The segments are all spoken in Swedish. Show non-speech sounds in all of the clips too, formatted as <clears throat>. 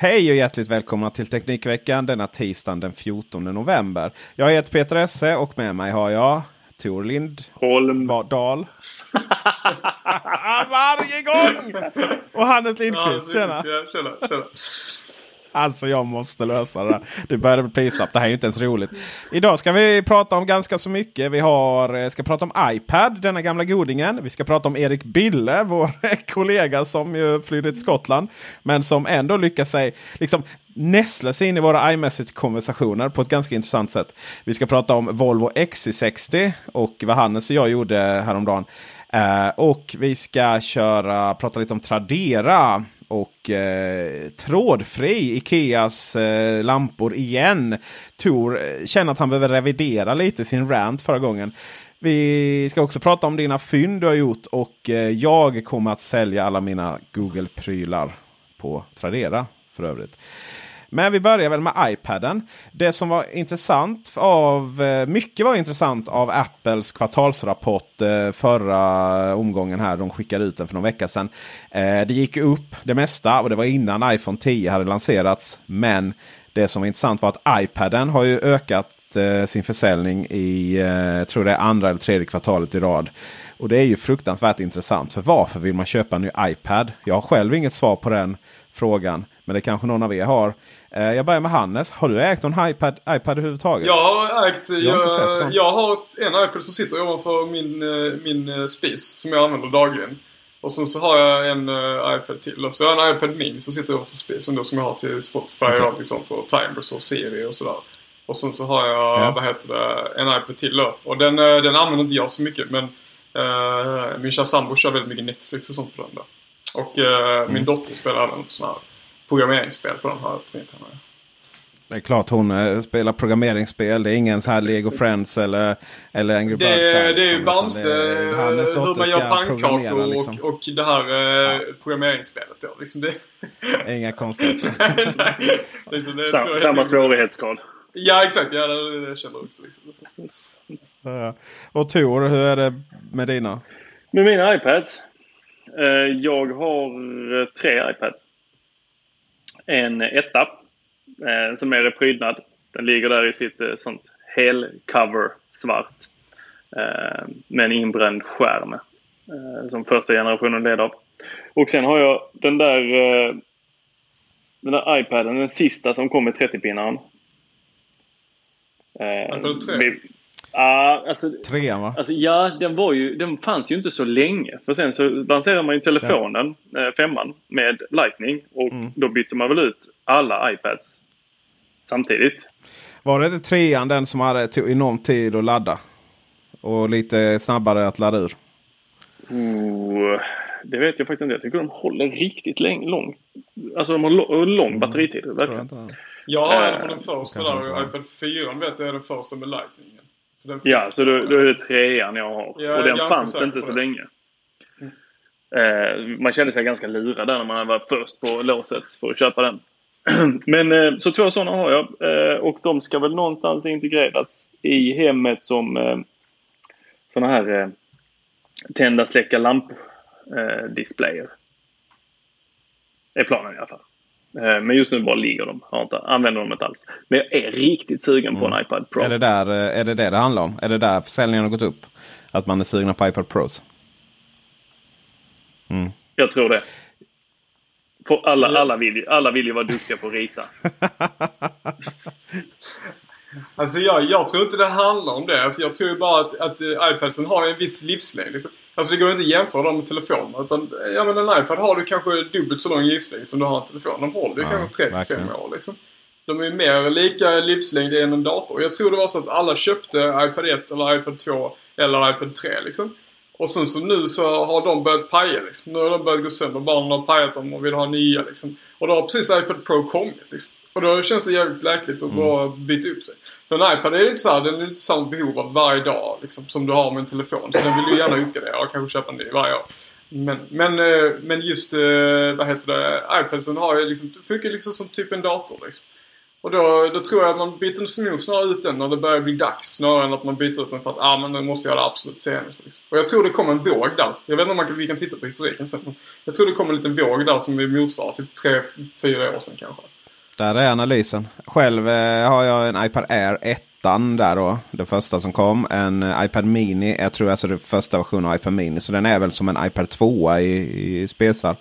Hej och hjärtligt välkomna till Teknikveckan denna tisdagen den 14 november. Jag heter Peter Esse och med mig har jag Tor Holm. Dahl. <laughs> Varje gång! Och Hannes Lindqvist. Ja, tjena. tjena, tjena. Alltså jag måste lösa det där. Det börjar bli pinsamt. Det här är ju inte ens roligt. Idag ska vi prata om ganska så mycket. Vi har, eh, ska prata om iPad, denna gamla godingen. Vi ska prata om Erik Bille, vår <laughs> kollega som ju flydde till Skottland. Men som ändå lyckas sig liksom nästla sig in i våra iMessage-konversationer på ett ganska intressant sätt. Vi ska prata om Volvo XC60 och vad Hannes och jag gjorde häromdagen. Uh, och vi ska köra, prata lite om Tradera och eh, trådfri Ikeas eh, lampor igen. Tor eh, känner att han behöver revidera lite sin rant förra gången. Vi ska också prata om dina fynd du har gjort och eh, jag kommer att sälja alla mina Google-prylar på Tradera för övrigt. Men vi börjar väl med iPaden. Det som var intressant av eh, mycket var intressant av Apples kvartalsrapport eh, förra omgången här. De skickade ut den för någon vecka sedan. Eh, det gick upp det mesta och det var innan iPhone 10 hade lanserats. Men det som var intressant var att iPaden har ju ökat sin försäljning i tror det är andra eller tredje kvartalet i rad. Och det är ju fruktansvärt intressant. För varför vill man köpa en ny iPad? Jag har själv inget svar på den frågan. Men det kanske någon av er har. Eh, jag börjar med Hannes. Har du ägt någon iPad, iPad överhuvudtaget? Jag har ägt... Jag, jag, jag har en iPad som sitter ovanför min, eh, min eh, spis som jag använder dagligen. Och sen så har jag en uh, iPad till. Så jag har en iPad Mini som sitter ovanför spisen då som jag har till Spotify okay. och allting sånt. Och Timers och Siri och sådär. Och sen så har jag, ja. vad heter det, en iPad till då. Och den, den använder inte jag så mycket men uh, min kära sambo kör väldigt mycket Netflix och sånt på den där. Och uh, mm. min dotter spelar även sådana här programmeringsspel på den här tweeten. Det är klart hon äh, spelar programmeringsspel. Det är ingen så här Lego Friends eller, eller Angry Birds. Det, där, liksom. det är ju Bamse, hur man gör pannkakor liksom. och, och det här äh, ja. programmeringsspelet. Då. Liksom det... Inga konstigheter. <laughs> liksom det, Sam, samma svårighetsgrad. Ja exakt, ja, det, det känner jag också. Liksom. Ja. Och Tor, hur är det med dina? Med mina iPads? Eh, jag har tre iPads en etta eh, som är prydnad. Den ligger där i sitt eh, sånt helcover svart eh, med en inbränd skärm eh, som första generationen led av. Och sen har jag den där eh, den där iPaden, den sista som kom med 30-pinnaren. Eh, Ja, uh, alltså, Trean va? Alltså, ja, den, var ju, den fanns ju inte så länge. För sen så lanserade man ju telefonen, ja. eh, femman, med Lightning. Och mm. då bytte man väl ut alla iPads samtidigt. Var det inte trean den som hade enorm tid att ladda? Och lite snabbare att ladda ur? Oh, det vet jag faktiskt inte. Jag tycker de håller riktigt lång. Alltså de har lång mm. batteritid. Verkligen. Jag har en från den första där. iPad 4 vet jag är den första med Lightning. Så ja, så då, då, är det trean jag har. Jag och den fanns inte så länge. Eh, man kände sig ganska lurad där när man var först på låset för att köpa den. <clears throat> Men eh, så två sådana har jag eh, och de ska väl någonstans integreras i hemmet som eh, sådana här eh, tända släcka lampdisplayer. är planen i alla fall. Eh, Men just nu bara ligger de. Har inte, använder dem inte alls. Men jag är riktigt sugen på en iPad Pro. Är det, där, eh, är det det det handlar om? Är det där försäljningen har gått upp? Att man är sugna på iPad Pros? Jag tror det. För alla, alla, vill, ju- alla vill ju vara duktiga på att rita. <laughs> Alltså jag, jag tror inte det handlar om det. Alltså jag tror bara att, att uh, iPadsen har en viss livslängd. Liksom. Alltså det går inte att jämföra dem med telefoner. Utan, ja men en iPad har du kanske dubbelt så lång livslängd som du har en telefon. De håller ju Ja, kanske 3 till 5 verkligen. år liksom. De är mer lika livslängd än en dator. Jag tror det var så att alla köpte iPad 1 eller iPad 2 eller iPad 3 liksom. Och sen så nu så har de börjat paja liksom. Nu har de börjat gå sönder. Barnen har pajat dem och vill ha nya liksom. Och då har precis iPad Pro kommit liksom. Och då känns det jävligt läkligt att bara byta upp sig. För en iPad är det inte så här, den är inte samma behov av varje dag liksom, som du har med en telefon. Så den vill du gärna uppgradera och kanske köpa en ny varje år. Men, men, eh, men just, eh, vad heter det, iPadsen har ju liksom, funkar liksom som typ en dator liksom. Och då, då tror jag att man byter nog snarare ut den när det börjar bli dags. Snarare än att man byter ut den för att ah, men nu måste ha det absolut senaste. Liksom. Och jag tror det kommer en våg där. Jag vet inte om man kan, vi kan titta på historiken sen. Jag tror det kommer en liten våg där som vi motsvarar till tre, fyra år sedan kanske. Där är analysen. Själv eh, har jag en iPad Air 1 där då. Den första som kom. En eh, iPad Mini. Jag tror alltså det första versionen av iPad Mini. Så den är väl som en iPad 2 i, i spesar.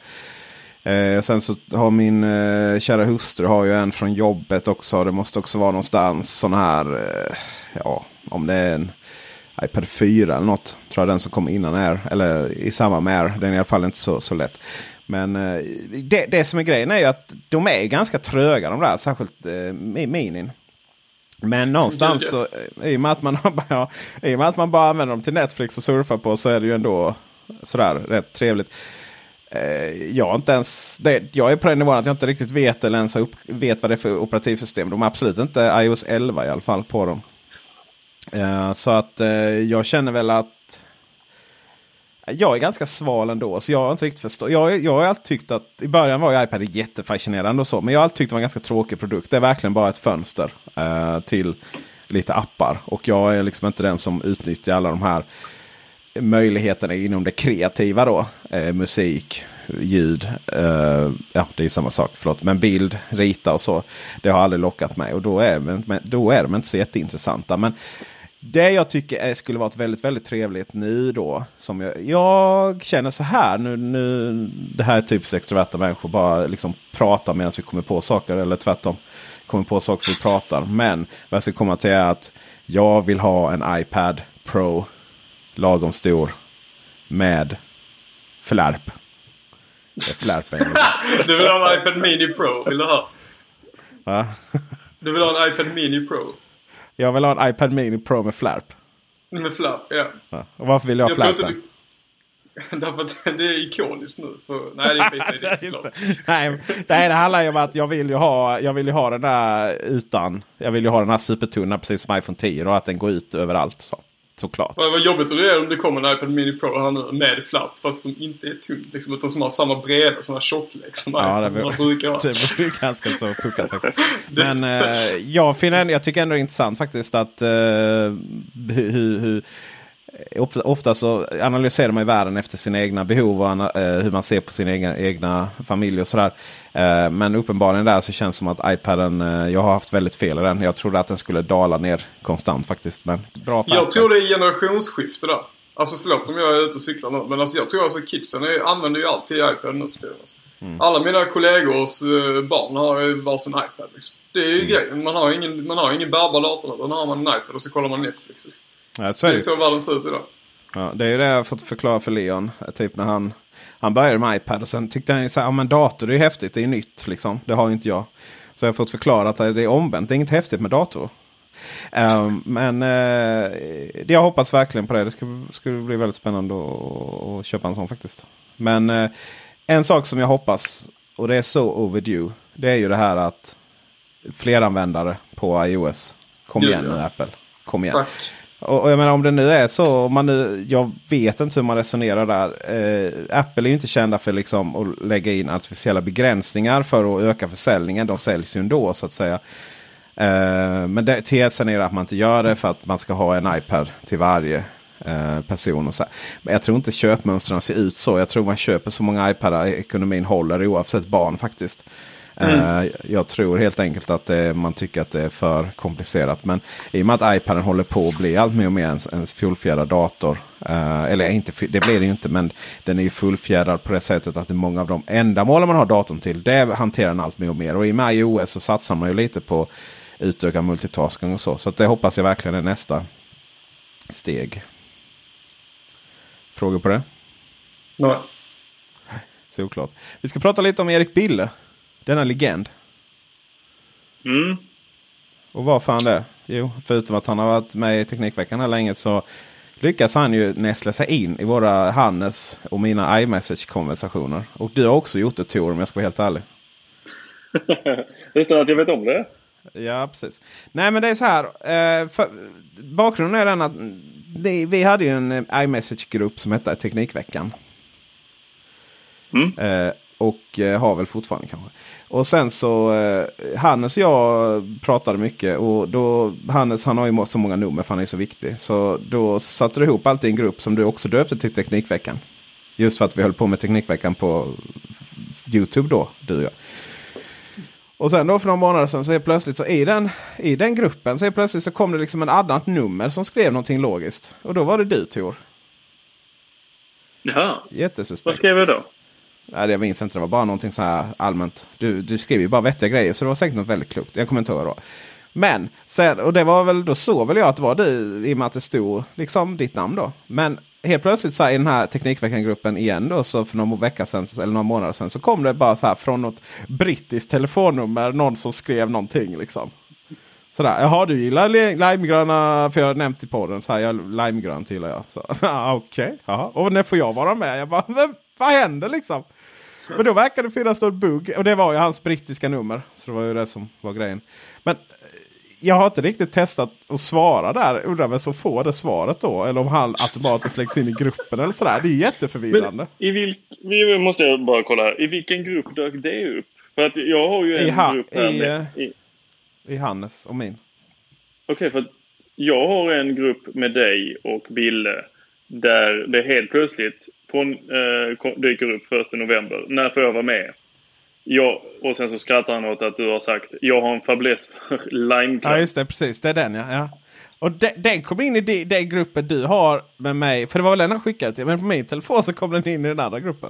Eh, sen så har min eh, kära hustru har ju en från jobbet också. Det måste också vara någonstans sån här. Eh, ja, om det är en iPad 4 eller något. Tror jag den som kom innan Air. Eller i samband med Air. Den är i alla fall inte så, så lätt. Men eh, det, det som är grejen är ju att de är ganska tröga de där. Särskilt eh, mi- minin. Men någonstans så, eh, i och, med att man, har bara- <laughs> i och med att man bara använder dem till Netflix och surfar på så är det ju ändå sådär rätt trevligt. Eh, jag, har inte ens, det, jag är på den nivån att jag inte riktigt vet eller ens upp, vet vad det är för operativsystem. De är absolut inte iOS 11 i alla fall på dem. Så att jag känner väl att jag är ganska sval ändå. Så jag har inte riktigt förstått. Jag, jag har alltid tyckt att i början var ju iPad jättefascinerande och så. Men jag har alltid tyckt det var en ganska tråkig produkt. Det är verkligen bara ett fönster eh, till lite appar. Och jag är liksom inte den som utnyttjar alla de här möjligheterna inom det kreativa då. Eh, musik, ljud, eh, ja det är ju samma sak, förlåt. Men bild, rita och så. Det har aldrig lockat mig och då är, då är de inte så jätteintressanta. Men det jag tycker är, skulle vara ett väldigt, väldigt trevligt nu då. Som jag, jag känner så här nu, nu. Det här är typiskt extroverta människor. Bara liksom prata medan vi kommer på saker. Eller tvärtom. Kommer på saker vi pratar. Men vad jag ska komma till är att jag vill ha en iPad Pro. Lagom stor. Med flärp. Flärpen. <laughs> Du vill ha en iPad Mini Pro, vill du ha? Va? Du vill ha en iPad Mini Pro? Jag vill ha en iPad Mini Pro med flärp. Med flapp, ja. Ja. Och varför vill jag ha Jag inte flärpen? <laughs> Därför att det är ikoniskt nu. För... Nej, det är ID <laughs> Just såklart. det. Nej, nej, det handlar ju om att jag vill ju ha, jag vill ha den där utan. Jag vill ju ha den här supertunna precis som iPhone 10 och att den går ut överallt. Så, såklart. Vad jobbigt det är om det kommer en iPad Mini Pro här nu med flapp fast som inte är tunn. Liksom, utan som har samma breda, samma tjocklek som Ja, det iPhone brukar ha. <laughs> det blir ganska så puckat. <laughs> Men eh, jag, finner, jag tycker ändå det är intressant faktiskt att eh, hur, hur, ofta, så analyserar man ju världen efter sina egna behov och eh, hur man ser på sin egna, egna familj och sådär. Eh, men uppenbarligen där så känns det som att iPaden, eh, jag har haft väldigt fel i den. Jag trodde att den skulle dala ner konstant faktiskt. Men bra för Jag tror det är generationsskifte där. Alltså förlåt om jag är ute och cyklar nu. Men alltså jag tror alltså kidsen är, använder ju alltid iPad nu för tiden. Alltså. Mm. Alla mina kollegors barn har ju varsin iPad. Liksom. Det är ju Mm. grejen. Man har ingen, man har ingen bärbar dator. Utan har man en iPad och så kollar man Netflix. Liksom. Ja, så är Det är så världen ser ut idag. Ja, det är ju det jag har fått förklara för Leon. Typ när han, han började med iPad och sen tyckte han ju så här, ja men dator det är häftigt, det är nytt liksom. Det har ju inte jag. Så jag har fått förklara att det är omvänt, det är inget häftigt med dator. Ehm, men uh, jag hoppas verkligen på det. Det skulle, skulle bli väldigt spännande att, att köpa en sån faktiskt. Men eh, en sak som jag hoppas, och det är så overdue, det är ju det här att fleranvändare på iOS. Kom igen nu Apple. Kom igen. Tack. Och, och jag menar om det nu är så. Om man nu, jag vet inte hur man resonerar där. Eh, Apple är ju inte kända för liksom att lägga in artificiella begränsningar för att öka försäljningen. De säljs ju ändå så att säga. Eh, men det, tesen är att man inte gör det för att man ska ha en iPad till varje eh, person. Och så här. Men jag tror inte köpmönstren ser ut så. Jag tror man köper så många iPadar ekonomin håller oavsett barn faktiskt. Mm. Uh, jag tror helt enkelt att det, man tycker att det är för komplicerat. Men i och med att iPaden håller på att bli allt mer och mer en, en fullfjädrad dator. Uh, eller inte, det blir det ju inte, men den är ju fullfjädrad på det sättet att det är många av de ändamål man har datorn till. Det hanterar den allt mer och mer. Och i och med iOS så satsar man ju lite på utökad multitasking och så. Så det hoppas jag verkligen är nästa steg. Frågor på det? Nej. Såklart. Vi ska prata lite om Erik Bille. Denna legend. Mm. Och vad fan det? Jo, förutom att han har varit med i Teknikveckan här länge så lyckas han ju nästla sig in i våra Hannes och mina iMessage-konversationer. Och du har också gjort det Tor om jag ska vara helt ärlig. <laughs> Utan att jag vet om det? Ja, precis. Nej, men det är så här. Eh, för, bakgrunden är den att det, vi hade ju en iMessage-grupp som hette Teknikveckan. Mm. Eh, och eh, har väl fortfarande kanske. Och sen så eh, Hannes och jag pratade mycket. Och då Hannes han har ju så många nummer för han är så viktig. Så då satte du ihop allt i en grupp som du också döpte till Teknikveckan. Just för att vi höll på med Teknikveckan på Youtube då, du och jag. Och sen då för några månader sedan så är plötsligt så i den, i den gruppen så är plötsligt så kom det liksom en annat nummer som skrev någonting logiskt. Och då var det du Tor. Jaha. Jättesuspekt. Vad skrev jag då? Nej, jag minns inte. Det var bara någonting så här allmänt. Du, du skriver ju bara vettiga grejer. Så det var säkert något väldigt klokt. Jag kommer inte ihåg då. Men, sen, och det var väl då så väl jag att det var du. I och med att det stod liksom ditt namn då. Men helt plötsligt så här, i den här Teknikveckan-gruppen igen då. Så för någon vecka sedan eller några månader sedan. Så kom det bara så här från något brittiskt telefonnummer. Någon som skrev någonting liksom. Sådär, jaha du gillar limegröna, för jag har nämnt i podden så här, jag, limegrönt gillar jag. <laughs> Okej, okay, och när får jag vara med? Jag bara, vad händer liksom? Men då verkar det finnas något bugg. Och det var ju hans brittiska nummer. Så det var ju det som var grejen. Men eh, jag har inte riktigt testat att svara där. Undrar vem som får det svaret då. Eller om han automatiskt läggs in i gruppen eller sådär. Det är jätteförvirrande. Men I vilk, vi måste jag bara kolla här. I vilken grupp dök det upp? För att jag har ju en ha, grupp här i, med, i, i Hannes och min. Okej, okay, för att jag har en grupp med dig och Bille. Där det helt plötsligt från, eh, dyker upp första november. När får jag vara med? Ja, och sen så skrattar han åt att du har sagt jag har en fäbless för limegrön. <laughs> Ja just det, precis. Det är den ja. ja. Och de, den kom in i den gruppen du har med mig. För det var väl den han skickade till. Men på min telefon så kom den in i den andra gruppen.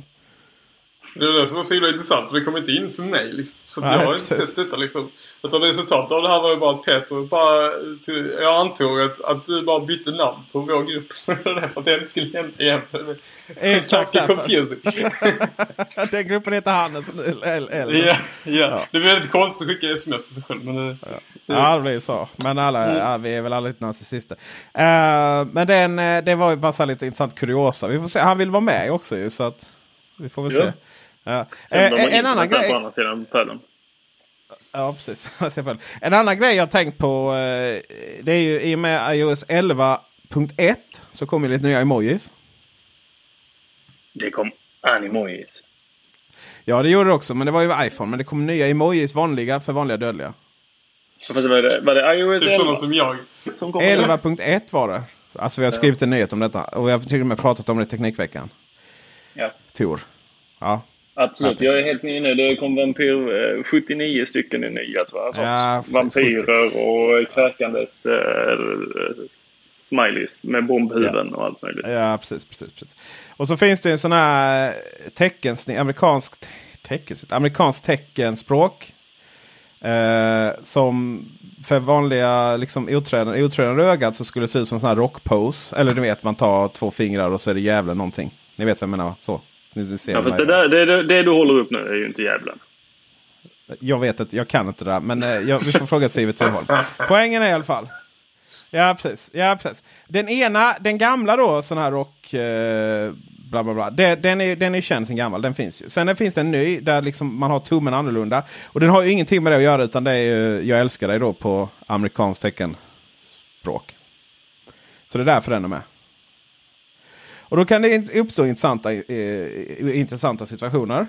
Det är det som var så himla intressant för det kom inte in för mig. Liksom. Så Nej, jag har inte sett detta liksom. Utan resultatet av det här var ju bara att Peter bara... Till, jag antog att, att du bara bytte namn på vår grupp. <laughs> för att jag inte skulle hämta igen. Exakt Ganska confusing. <laughs> Den gruppen heter Hannes. Eller. Ja, ja. Det blir lite konstigt att skicka sms till sig själv. Men det, ja. ja, det blir så. Men alla, mm. ja, vi är väl alla lite narcissister. Uh, men den, eh, det var ju bara så lite intressant kuriosa. Vi får se. Han vill vara med också ju. Så att vi får väl ja. se. Ja. Sen eh, en annan grej. På andra sidan pölen. Ja, precis. <laughs> en annan grej jag tänkt på. Eh, det är ju i och med iOS 11.1 så kommer lite nya emojis. Det kom animojis. Ja, det gjorde det också. Men det var ju iPhone. Men det kom nya emojis vanliga för vanliga dödliga. var, det, var det iOS typ 11? som jag. 11.1 var det. Alltså vi har skrivit en nyhet om detta. Och vi har till och med pratat om det i Teknikveckan. Ja. Tor. Ja. Absolut, jag är helt ny nu. Det kom vampyr, 79 stycken i nya tror jag. Ja, Vampyrer och kräkandes äh, smileys med bombhuvuden ja. och allt möjligt. Ja, precis, precis, precis. Och så finns det en sån här teckensnitt, amerikansk teckensnitt, amerikanskt teckenspråk. Eh, som för vanliga liksom, otränade, otränade ögat så skulle det se ut som en sån här rockpose. Eller du vet, man tar två fingrar och så är det djävulen någonting. Ni vet vad jag menar? Så. Ni ser ja, fast det, där, det, det, du håller upp nu är ju inte djävulen. Jag vet att jag kan inte det där. Men eh, jag, vi får fråga Sivert Turholm. <laughs> Poängen är i alla fall. Ja precis. Ja, precis. Den ena, den gamla då, sån här rock... Eh, bla bla bla. Det, den, är, den är känd sen gammal. Den finns ju. Sen finns det en ny där liksom man har tummen annorlunda. Och den har ju ingenting med det att göra utan det är ju Jag älskar dig då på amerikanskt teckenspråk. Så det är därför den är med. Och då kan det uppstå intressanta, eh, intressanta situationer.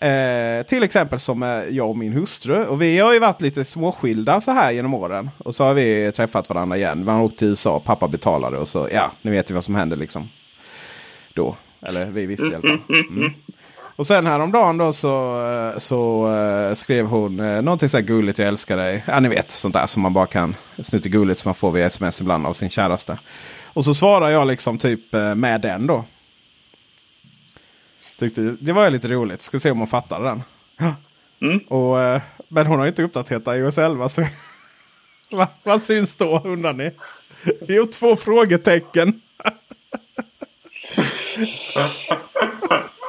Eh, till exempel som eh, jag och min hustru. Och vi har ju varit lite småskilda så här genom åren. Och så har vi träffat varandra igen. Man åkte till USA, pappa betalade och så ja, nu vet vi vad som hände liksom. Då. Eller vi visste i alla fall. Mm. Och sen häromdagen då så, eh, så uh, skrev hon uh, någonting så här gulligt. Jag älskar dig. Ja ni vet sånt där som man bara kan. Snuttegulligt som man får via sms ibland av sin käraste. Och så svarar jag liksom typ uh, med den då. Tyckte, det var ju lite roligt. Ska se om hon fattade den. <gasps> Mm. Och, uh, men hon har inte uppdaterat iOS 11. Så <laughs> vad, vad syns då undrar ni? Jo, två frågetecken. <laughs> <laughs>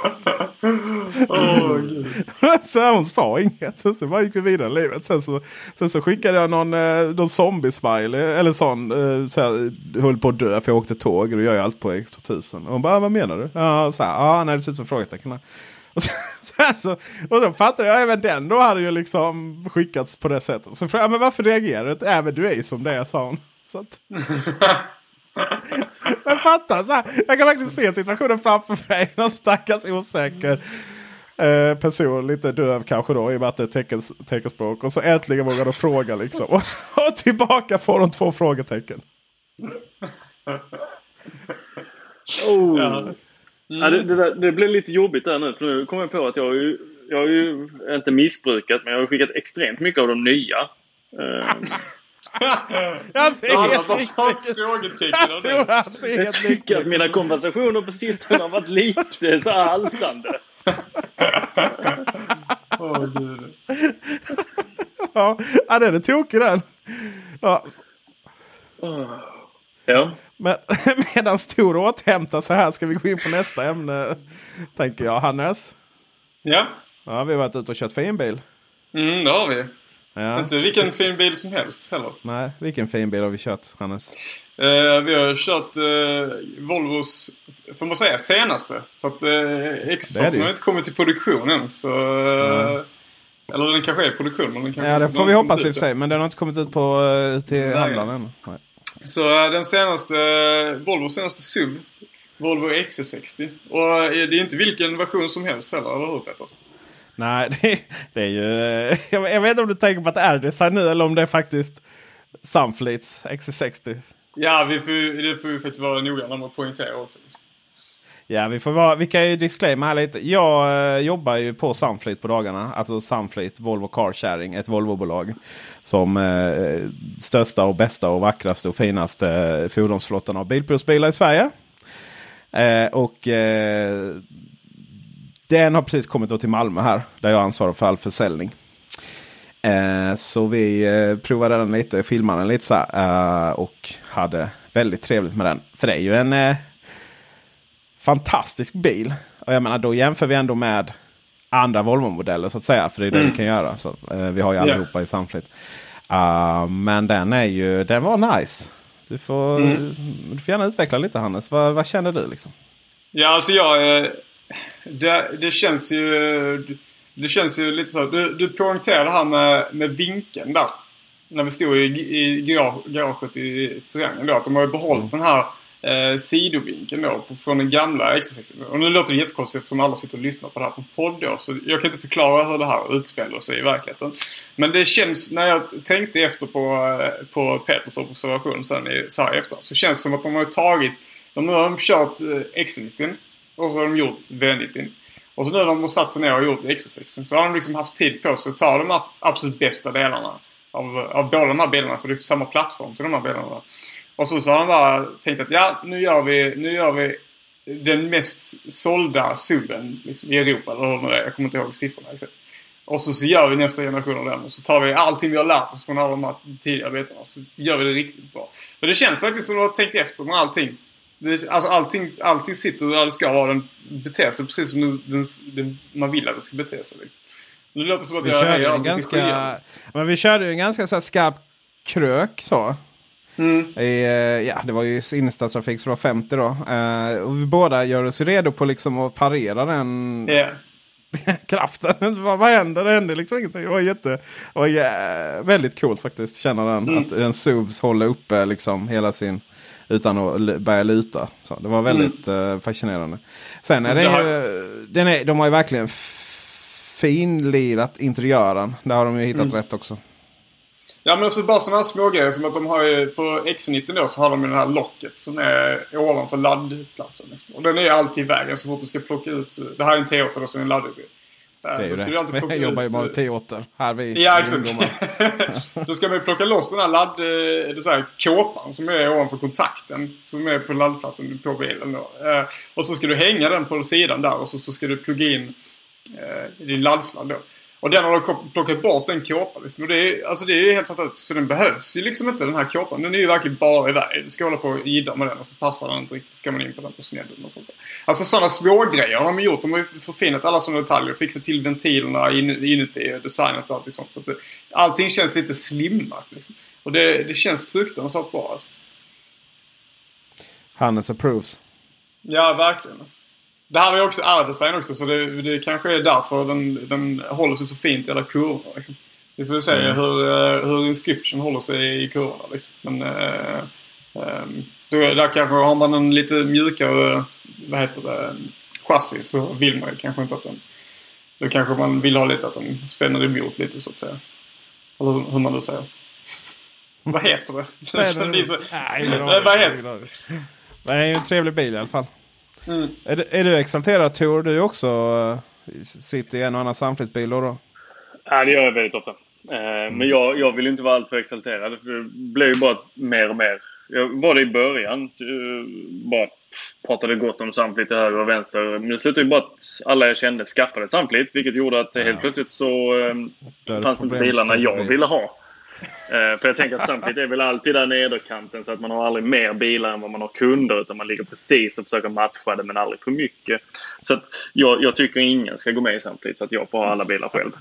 oh, <laughs> så hon sa inget. Sen så bara gick vi vidare i livet. Sen så, sen så skickade jag någon, eh, någon zombie-smiley. Eller sån. Eh, så här, höll på att dö för jag åkte tåg. Och då gör jag allt på X2000. Och hon bara, vad menar du? Ja, så här, ah, nej det ser ut som frågetecken. <laughs> Och, så, så, och då fattade jag även den då hade ju liksom skickats på det sättet. Så frågade jag, men varför reagerar du inte? Även du är ju som det sa hon. Så att, <laughs> Men fatta, så här, jag kan verkligen se situationen framför mig. Någon stackars osäker eh, person, lite döv kanske då i och med att det är teckens, teckenspråk. Och så äntligen vågar de fråga liksom. Och, och tillbaka får de två frågetecken. Oh. Ja. Mm. Ja, det, det, där, det blev lite jobbigt där nu för nu kom jag på att jag har ju, jag har ju inte missbrukat men jag har skickat extremt mycket av de nya. Uh, <laughs> jag ser helt riktigt. Jag tror han ser helt Jag tycker att mina konversationer på sistone har varit lite så haltande. Åh gud. Ja, den är tokig den. Ja. Ja. Men <laughs> medan Stor återhämtar sig här ska vi gå in på nästa ämne. Tänker jag. Hannes? Ja? Ja, vi har varit ute och kört finbil. Mm, det har vi. Ja. Inte vilken fin bil som helst heller. Nej, vilken fin bil har vi kört Hannes? Eh, vi har kört eh, Volvos, får man säga, senaste. För att eh, X40 har inte kommit till produktion än. Så, eh, eller den kanske är i produktion. Men den kanske ja, det får vi hoppas i och för sig. Men den har inte kommit ut på, uh, till handlaren än. Nej. Så uh, den senaste, Volvos senaste SUV. Volvo XC60. Och uh, det är inte vilken version som helst heller, eller hur Peter? Nej, <laughs> det, det är ju... <laughs> Jag, vet inte om du tänker på att det är design nu eller om det är faktiskt Sunfleets XC60. Ja, vi får, det får vi faktiskt vara noggranna med att poängtera också. Ja, vi, får vara, vi kan ju disclaima här lite. Jag eh, jobbar ju på Sunfleet på dagarna. Alltså Sunfleet, Volvo Car Sharing, ett Volvobolag. Som eh, största och bästa och vackraste och finaste fordonsflottan av bilprovsbilar i Sverige. Eh, och eh, den har precis kommit till Malmö här. Där jag ansvarar för all försäljning. Eh, så vi eh, provade den lite, filmade den lite så här, eh, och hade väldigt trevligt med den. För det är ju en eh, fantastisk bil. Och jag menar då jämför vi ändå med andra Volvo-modeller så att säga. För det är det mm. vi kan göra. Så, eh, vi har ju allihopa yeah. i samflit. Uh, men den är ju, den var nice. Du får, mm. du får gärna utveckla lite Hannes. Vad, vad känner du liksom? Ja, alltså jag det, det känns ju... Det känns ju lite så. Du, du poängterade det här med, med vinkeln där. När vi stod i, i garaget i triangeln då. Att de har ju behållit mm. den här eh, sidovinkeln då på, från den gamla XC60. Och nu låter det jättekonstigt eftersom alla sitter och lyssnar på det här på podd då. Så jag kan inte förklara hur det här utspelar sig i verkligheten. Men det känns, när jag tänkte efter på, eh, på Peters observation sen i, så här efter. Så känns det som att de har tagit, de har kört eh, X90 och så har de gjort V90. Och så nu när de har satt sig ner och gjort XC60 så har de liksom haft tid på sig att ta de absolut bästa delarna av, av båda de här bilarna. För det är samma plattform till de här bilarna. Och så, så har de bara tänkt att ja, nu gör vi, nu gör vi den mest sålda SUVen liksom, i Europa. Eller hur det är. Jag kommer inte ihåg siffrorna exakt. Och så, så gör vi nästa generation av den. Och så tar vi allting vi har lärt oss från alla de här tidigare bitarna. Så gör vi det riktigt bra. Men det känns verkligen som att de har tänkt efter med allting. Det, alltså allting, allting sitter där det ska vara. Den beter sig precis som den, den, den, man vill att den ska bete sig. Liksom. Det låter som att vi jag körde en ganska, men Vi körde en ganska så här skarp krök så. Mm. I, eh, ja, det var ju innerstadstrafik så det var 50 då. Uh, och vi båda gör oss redo på liksom att parera den yeah. <laughs> kraften. vad, vad händer? Det händer liksom ingenting. Det var, jätte, det var jä, väldigt coolt faktiskt. Känna den. Mm. Att en SUV håller uppe liksom hela sin utan att börja luta. Så det var väldigt eh, fascinerande. Sen är det ju, den är, de har ju verkligen finlirat interiören. Där har de ju hittat rätt också. Ja men alltså bara sådana här smågrejer som att de har ju på X90 då så har de ju det här locket som är ovanför laddplatsen. Liksom. Och den är ju alltid i vägen så fort du ska plocka ut. Det här är en T8 då som är en laddhybrid. Det är ju ska du det. alltid jag <laughs> jobbar ju bara eh, med T8. Här vi Ja, exakt. <laughs> Då ska man ju plocka loss den här ladd... eh, Det så här, kåpan som är ovanför kontakten. Som är på laddplatsen på bilen då. Eh, Och så ska du hänga den på sidan där och så, så ska du plugga in eh, din laddsladd då. Och den har de plockat bort den kåpan liksom. Och det är, alltså det är ju helt fantastiskt för den behövs ju liksom inte den här kåpan. Den är ju verkligen bara i vägen. Du ska hålla på och jidda med den och så passar den inte riktigt. Ska man in på den på snedden och sånt där. Alltså sådana små grejer har de gjort. De har ju förfinat alla sådana detaljer. Fixat till ventilerna in, inuti designat och allting sånt. Så att det, allting känns lite slimmat liksom. Och det, det känns fruktansvärt bra alltså. Hannes approves. Ja, verkligen. Det här var ju också R-design också så det, det kanske är därför den, den håller sig så fint i alla kurvor. Liksom. Vi får se hur, eh, hur Inscription håller sig i kurvorna. Liksom. Men eh, eh, då, där kanske har man en lite mjukare vad heter det, chassi så vill man ju kanske inte att den... Då kanske man vill ha lite att den spänner emot lite så att säga. Eller hur, man nu säger. vad heter det? <laughs> det är så, Nej, Nej, aning. vad heter. Men det är en trevlig bil i alla fall. Mm. Är, du- är du exalterad Tor? Du också uh, sitter i en och annan samflyttbil då? då? Ja, det gör jag väldigt ofta. Eh, Men jag, jag vill inte vara alltför exalterad. För det blev ju bara mer och mer. Jag var det i början. eh, Bara pratade gott om samflit till höger och vänster. Men det slutade ju bara att alla jag kände skaffade samflit. Vilket gjorde att helt plötsligt så eh, fanns inte bilarna jag ville ha. Eh, För jag tänker att samtidigt är väl alltid där nederkanten så att man har aldrig mer bilar än vad man har kunder utan man ligger precis och försöker matcha det men aldrig för mycket. Så att jag, jag tycker ingen ska gå med i samtidigt så att jag får ha alla bilar själv.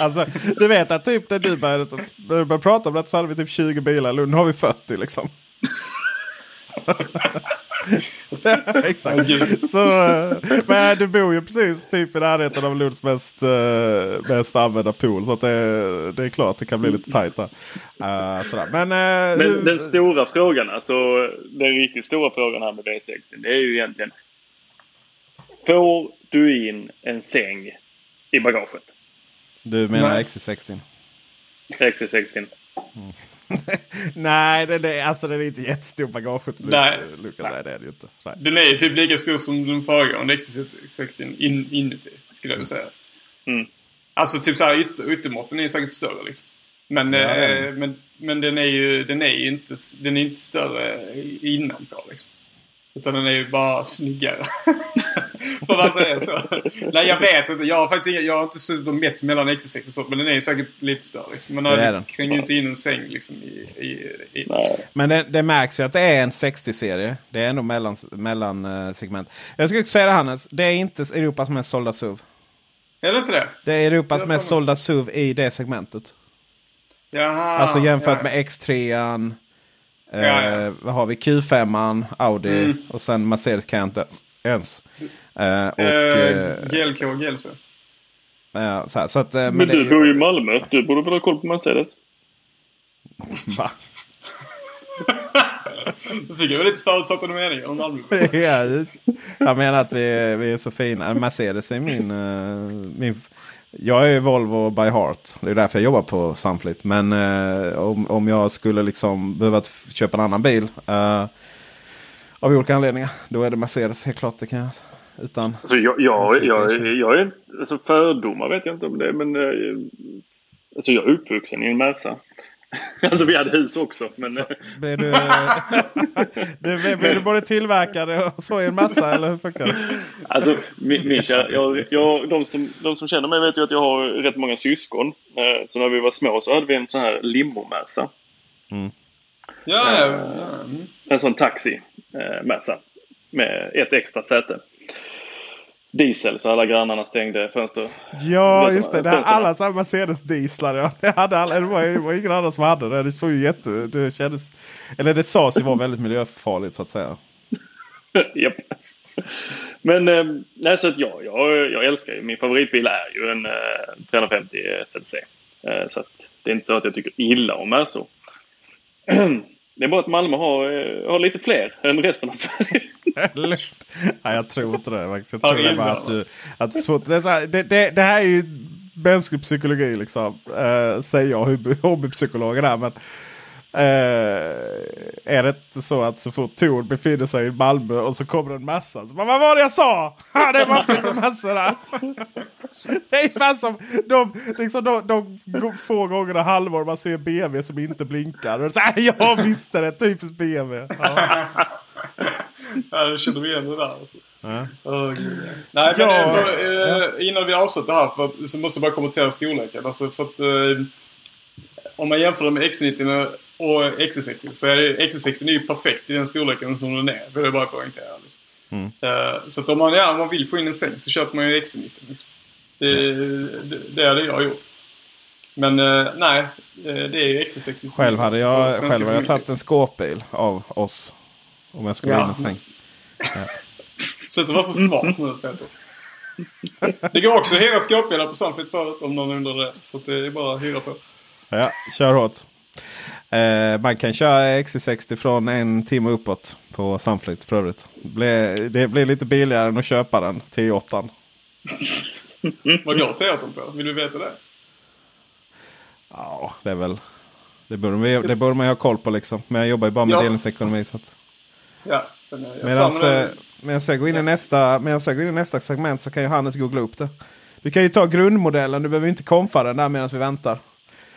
Alltså, du vet att typ när du började, när du började prata om det så hade vi typ 20 bilar. Nu har vi 40 liksom. <laughs> <laughs> Exakt. Så, eh, men du bor ju precis typ i närheten av Lunds mest, eh, mest använda pool. Så att det, det är klart det kan bli lite tajt där. Eh, sådär. Men, eh, hur- Men den stora frågan, alltså den riktigt stora frågan här med V60, det är ju egentligen. Får du in en säng i bagaget? du menar Nej. XC60? XC60. <laughs> Nej, det, det, alltså den är inte jättestor bagaget. Nej. Lukas, nej, det är det ju inte. Nej. Den är ju typ lika stor som den föregående XC60 in, inuti, skulle jag vilja säga. Mm. Alltså typ såhär ytter, yttermåtten är ju säkert större liksom. Men, Ja, eh, den. men, men den är ju den är inte, den är inte större innanpå liksom. Utan den är ju bara snyggare. Får man säga så? Nej jag vet inte. Jag har faktiskt inga, jag har inte suttit och mätt mellan XC60 och så. Men den är ju säkert lite större liksom. Men Det är den den. kränger ju inte in en säng liksom i... i, i. Nej. Men det, det märks ju att det är en 60-serie. Det är ändå mellan, mellan eh, segment. Jag ska också säga det Hannes. Det är inte Europas mest sålda SUV. Är det inte det? Det är Europas mest sålda SUV i det segmentet. Jaha. alltså jämfört ja. med X3. Eh, Ja, ja. Vad har vi? Q5, Audi Mm. och sen Mercedes kan jag inte ens. Eh, och, Eh, eh, GLK och GLC. eh, så, här, så att, eh, men Men det är du ju- bor ju i Malmö. Du borde väl ha koll på Mercedes? <laughs> Va? Jag tycker det var lite förutfattade meningar om Malmö. <laughs> Ja, jag menar att vi, vi är så fina. Mercedes är min, eh, min... Jag är Volvo by heart. Det är därför jag jobbar på Sunflit. Men eh, om, om jag skulle liksom behöva köpa en annan bil. eh, av olika anledningar. Då är det Mercedes helt klart. Det kan jag, utan, Alltså jag, jag, jag, jag är... Alltså fördomar vet jag inte om det men... eh, Alltså jag är uppvuxen i en Merca. <laughs> Alltså vi hade hus också men... eh, blir du, <laughs> du, blir du både tillverkare och så i en massa? Eller hur funkar det? Alltså, min, min kära, jag, jag, de, som, de som känner mig vet ju att jag har rätt många syskon. Eh, Så när vi var små så hade vi en sån här limo-Merca. Ja, ja. ja. Mm. En sån taxi eh. Med ett extra säte. Diesel så alla grannarna stängde fönster. Ja, just det. det Fönstren. alla samma Mercedes dieslar. Ja. Det, hade alla, det, var, det var ingen annan som hade det. Det såg ju jätte... Det kändes... Eller det sades ju vara väldigt miljöfarligt så att säga. <laughs> Japp. Men eh, nej, så att ja, jag, jag älskar ju. Min favoritbil är ju en eh, 350 SLC. Eh, så att det är inte så att jag tycker illa om Mercor. <clears throat> Det är bara att Malmö har, eh, har lite fler än resten av Sverige. <laughs> Nej, jag tror inte det. faktiskt. Jag Ja, tror det bara att du... Att är svårt. det, här, det, det, det här är ju mänsklig psykologi liksom. Eh, säger jag, hobby- hobbypsykologen här. Men, eh, är det inte så att så fort Tor befinner sig i Malmö och så kommer en massa. Så bara, vad var det jag sa? <laughs> Ha, det är massor som massor där. <laughs> Det är fan som de, liksom de, de få gångerna halvår man ser BMW som inte blinkar. Så <laughs> jag visste det, typiskt BMW. Ja. Ja, jag känner igen det där. Alltså. Ja. Gud, ja. Nej, men Ja. för, eh, innan vi avslutar här för så måste jag bara kommentera storleken. Alltså för att, eh, om man jämför det med X90 och XC60 så är det, XC60 är ju perfekt i den storleken som den är. Vill jag bara poängtera. Liksom. Eh, så att om man, ja, om man vill få in en säng så köper man ju XC90. Liksom. Det, det, det hade jag gjort. Men eh, nej, eh, det är ju XC60 som Själv hade jag, själv hade jag tagit en skåpbil av oss. Om jag skulle Ja. in en säng. Sluta <laughs> vara så smart nu Peter. Det går också att hyra skåpbilar på Sunfit förut om någon undrar det. Så att det är bara att hyra på. Ja, kör hårt. Eh, man kan köra XC60 från en timme uppåt på Sunfleet för övrigt. Det blir lite billigare än att köpa den till 8 <laughs> Vad går teatern på? Vill du veta det? Ja, det är väl... Det borde, vi- det borde man ju ha koll på liksom. Men jag jobbar ju bara med Ja. delningsekonomi. Så att... Ja. Medan den- eh, jag går in i nästa, medan jag går in i nästa segment så kan ju Hannes googla upp det. Du kan ju ta grundmodellen. Du behöver inte konfa den där medan vi väntar.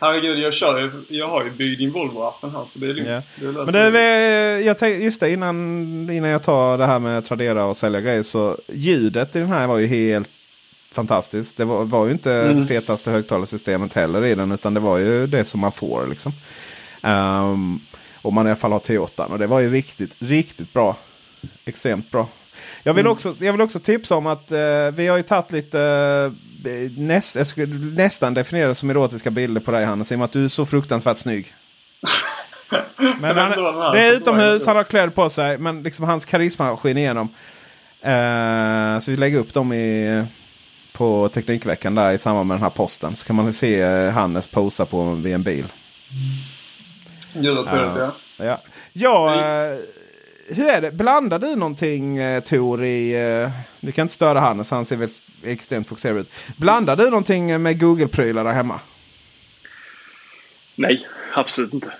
Herregud, jag, kör, ju- jag har ju byggd in Volvo-appen här så det är lugnt. Ja. Det Men det, jag tänkte, just det, innan, innan jag tar det här med Tradera och sälja grejer. Så ljudet i den här var ju helt fantastiskt. Det var, var ju inte Mm. fetaste högtalarsystemet heller i den. Utan det var ju det som man får liksom. Um, om man i alla fall har T8. Och det var ju riktigt, riktigt bra. Extremt bra. Jag vill, också, jag vill också tipsa om att eh, vi har ju tagit lite eh, näst, jag skulle nästan definiera det som erotiska bilder på dig Hannes. I och med att du är så fruktansvärt snygg. <laughs> Men han, det är utomhus, han har kläder på sig. Men liksom hans karisma skiner igenom. Eh, så vi lägger upp dem i, på Teknikveckan där i samband med den här posten. Så kan man se eh, Hannes posa på vid en bil. Gud vad trevligt ja. Ja, ja eh, hur är det? Blandar du någonting eh, Tor i... Eh, du kan inte störa Hannes, han ser väl extremt fokuserad ut. Blandar du någonting med Google-prylar där hemma? Nej, absolut inte.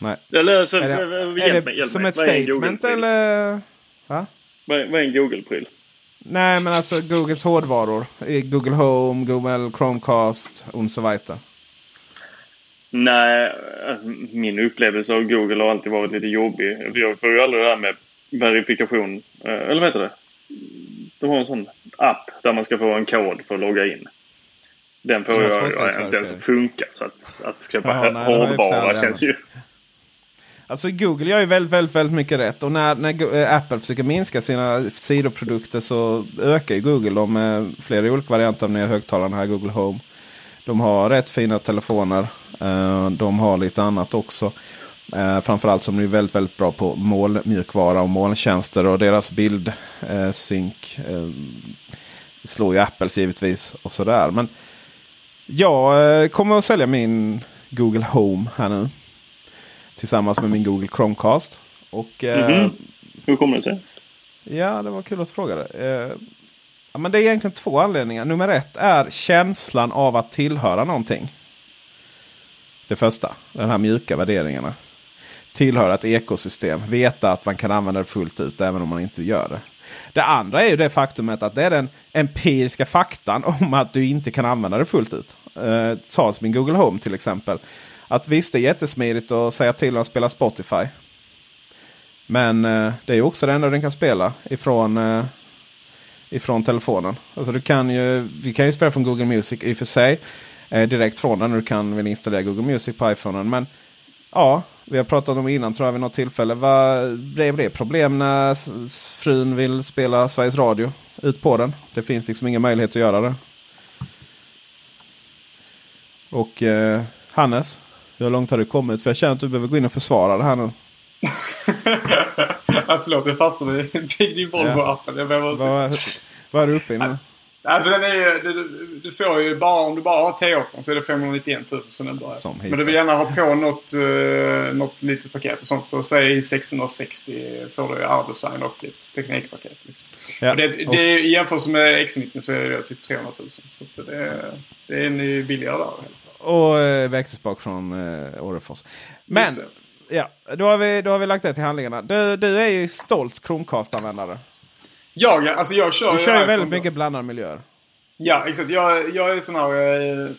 Nej. Eller så, Är det, hjälp är mig, det hjälp som mig. ett Vad statement eller? Va? Vad är, vad är en Google-pryl? Nej, men alltså Googles hårdvaror. Google Home, Google Chromecast och så vidare. Nej, alltså, min upplevelse av Google har alltid varit lite jobbig. Jag får ju aldrig det här med verifikation. eh, Eller vad heter det? De har en sån app där man ska få en kod för att logga in. Den får Ja, jag, jag inte ens att funka. Så att, att köpa Jaha, nej, hårdvara känns ju... Alltså Google gör ju väldigt, väldigt, väldigt mycket rätt. Och när, när eh, Apple försöker minska sina sidoprodukter så ökar ju Google dem med flera olika varianter av nya högtalarna här. Google Home. De har rätt fina telefoner. Eh, de har lite annat också. Eh, framförallt som är väldigt, väldigt bra på molnmjukvara och molntjänster. Och deras bildsynk eh, slår ju Apples givetvis. Och sådär. Men jag eh, kommer att sälja min Google Home här nu. Tillsammans med min Google Chromecast. Och, eh, Mhm. Hur kommer det sig? Ja, det var kul att du frågade. Eh, ja, men det är egentligen två anledningar. Nummer ett är känslan av att tillhöra någonting. Det första, den här mjuka värderingarna. Tillhöra ett ekosystem. Veta att man kan använda det fullt ut även om man inte gör det. Det andra är ju det faktumet att det är den empiriska faktan <laughs> om att du inte kan använda det fullt ut. Eh, sades min Google Home till exempel. Att visst, det är jättesmidigt att säga till att spela Spotify. Men eh, det är ju också det enda den kan spela ifrån, eh, ifrån telefonen. Alltså du kan ju, vi kan ju spela från Google Music i och för sig. Eh, direkt från den. Du kan väl installera Google Music på iPhonen. Men ja, vi har pratat om det innan tror jag vid något tillfälle. Vad blev det problem när frun vill spela Sveriges Radio ut på den? Det finns liksom ingen möjlighet att göra det. Och eh, Hannes, hur långt har du kommit? För jag känner att du behöver gå in och försvara det här nu. ja, förlåt, jag fastnade i Big Din Volvo-appen. Ja. Vad, vad är du uppe i nu? Alltså den är ju, du, du får ju bara, om du bara har T8 så är det 591 000 sen den börjar. Som Men du vill gärna ha på något, uh, något litet paket och sånt. Så säg 660 får du R-design och ett teknikpaket. Liksom. Ja. Och det, det är, I jämförelse med X90 så är det typ 300 000. Så det, är, det är ju billigare där. Och eh, växelspak från eh, Orrefors. Men, ja, då har, vi, då har vi lagt det till handlingarna. Du, du är ju stolt Chromecast-användare. Jag, alltså jag kör Du kör ju iPhone väldigt mycket blandade miljöer. Ja, exakt. Jag, jag är sån här... eh,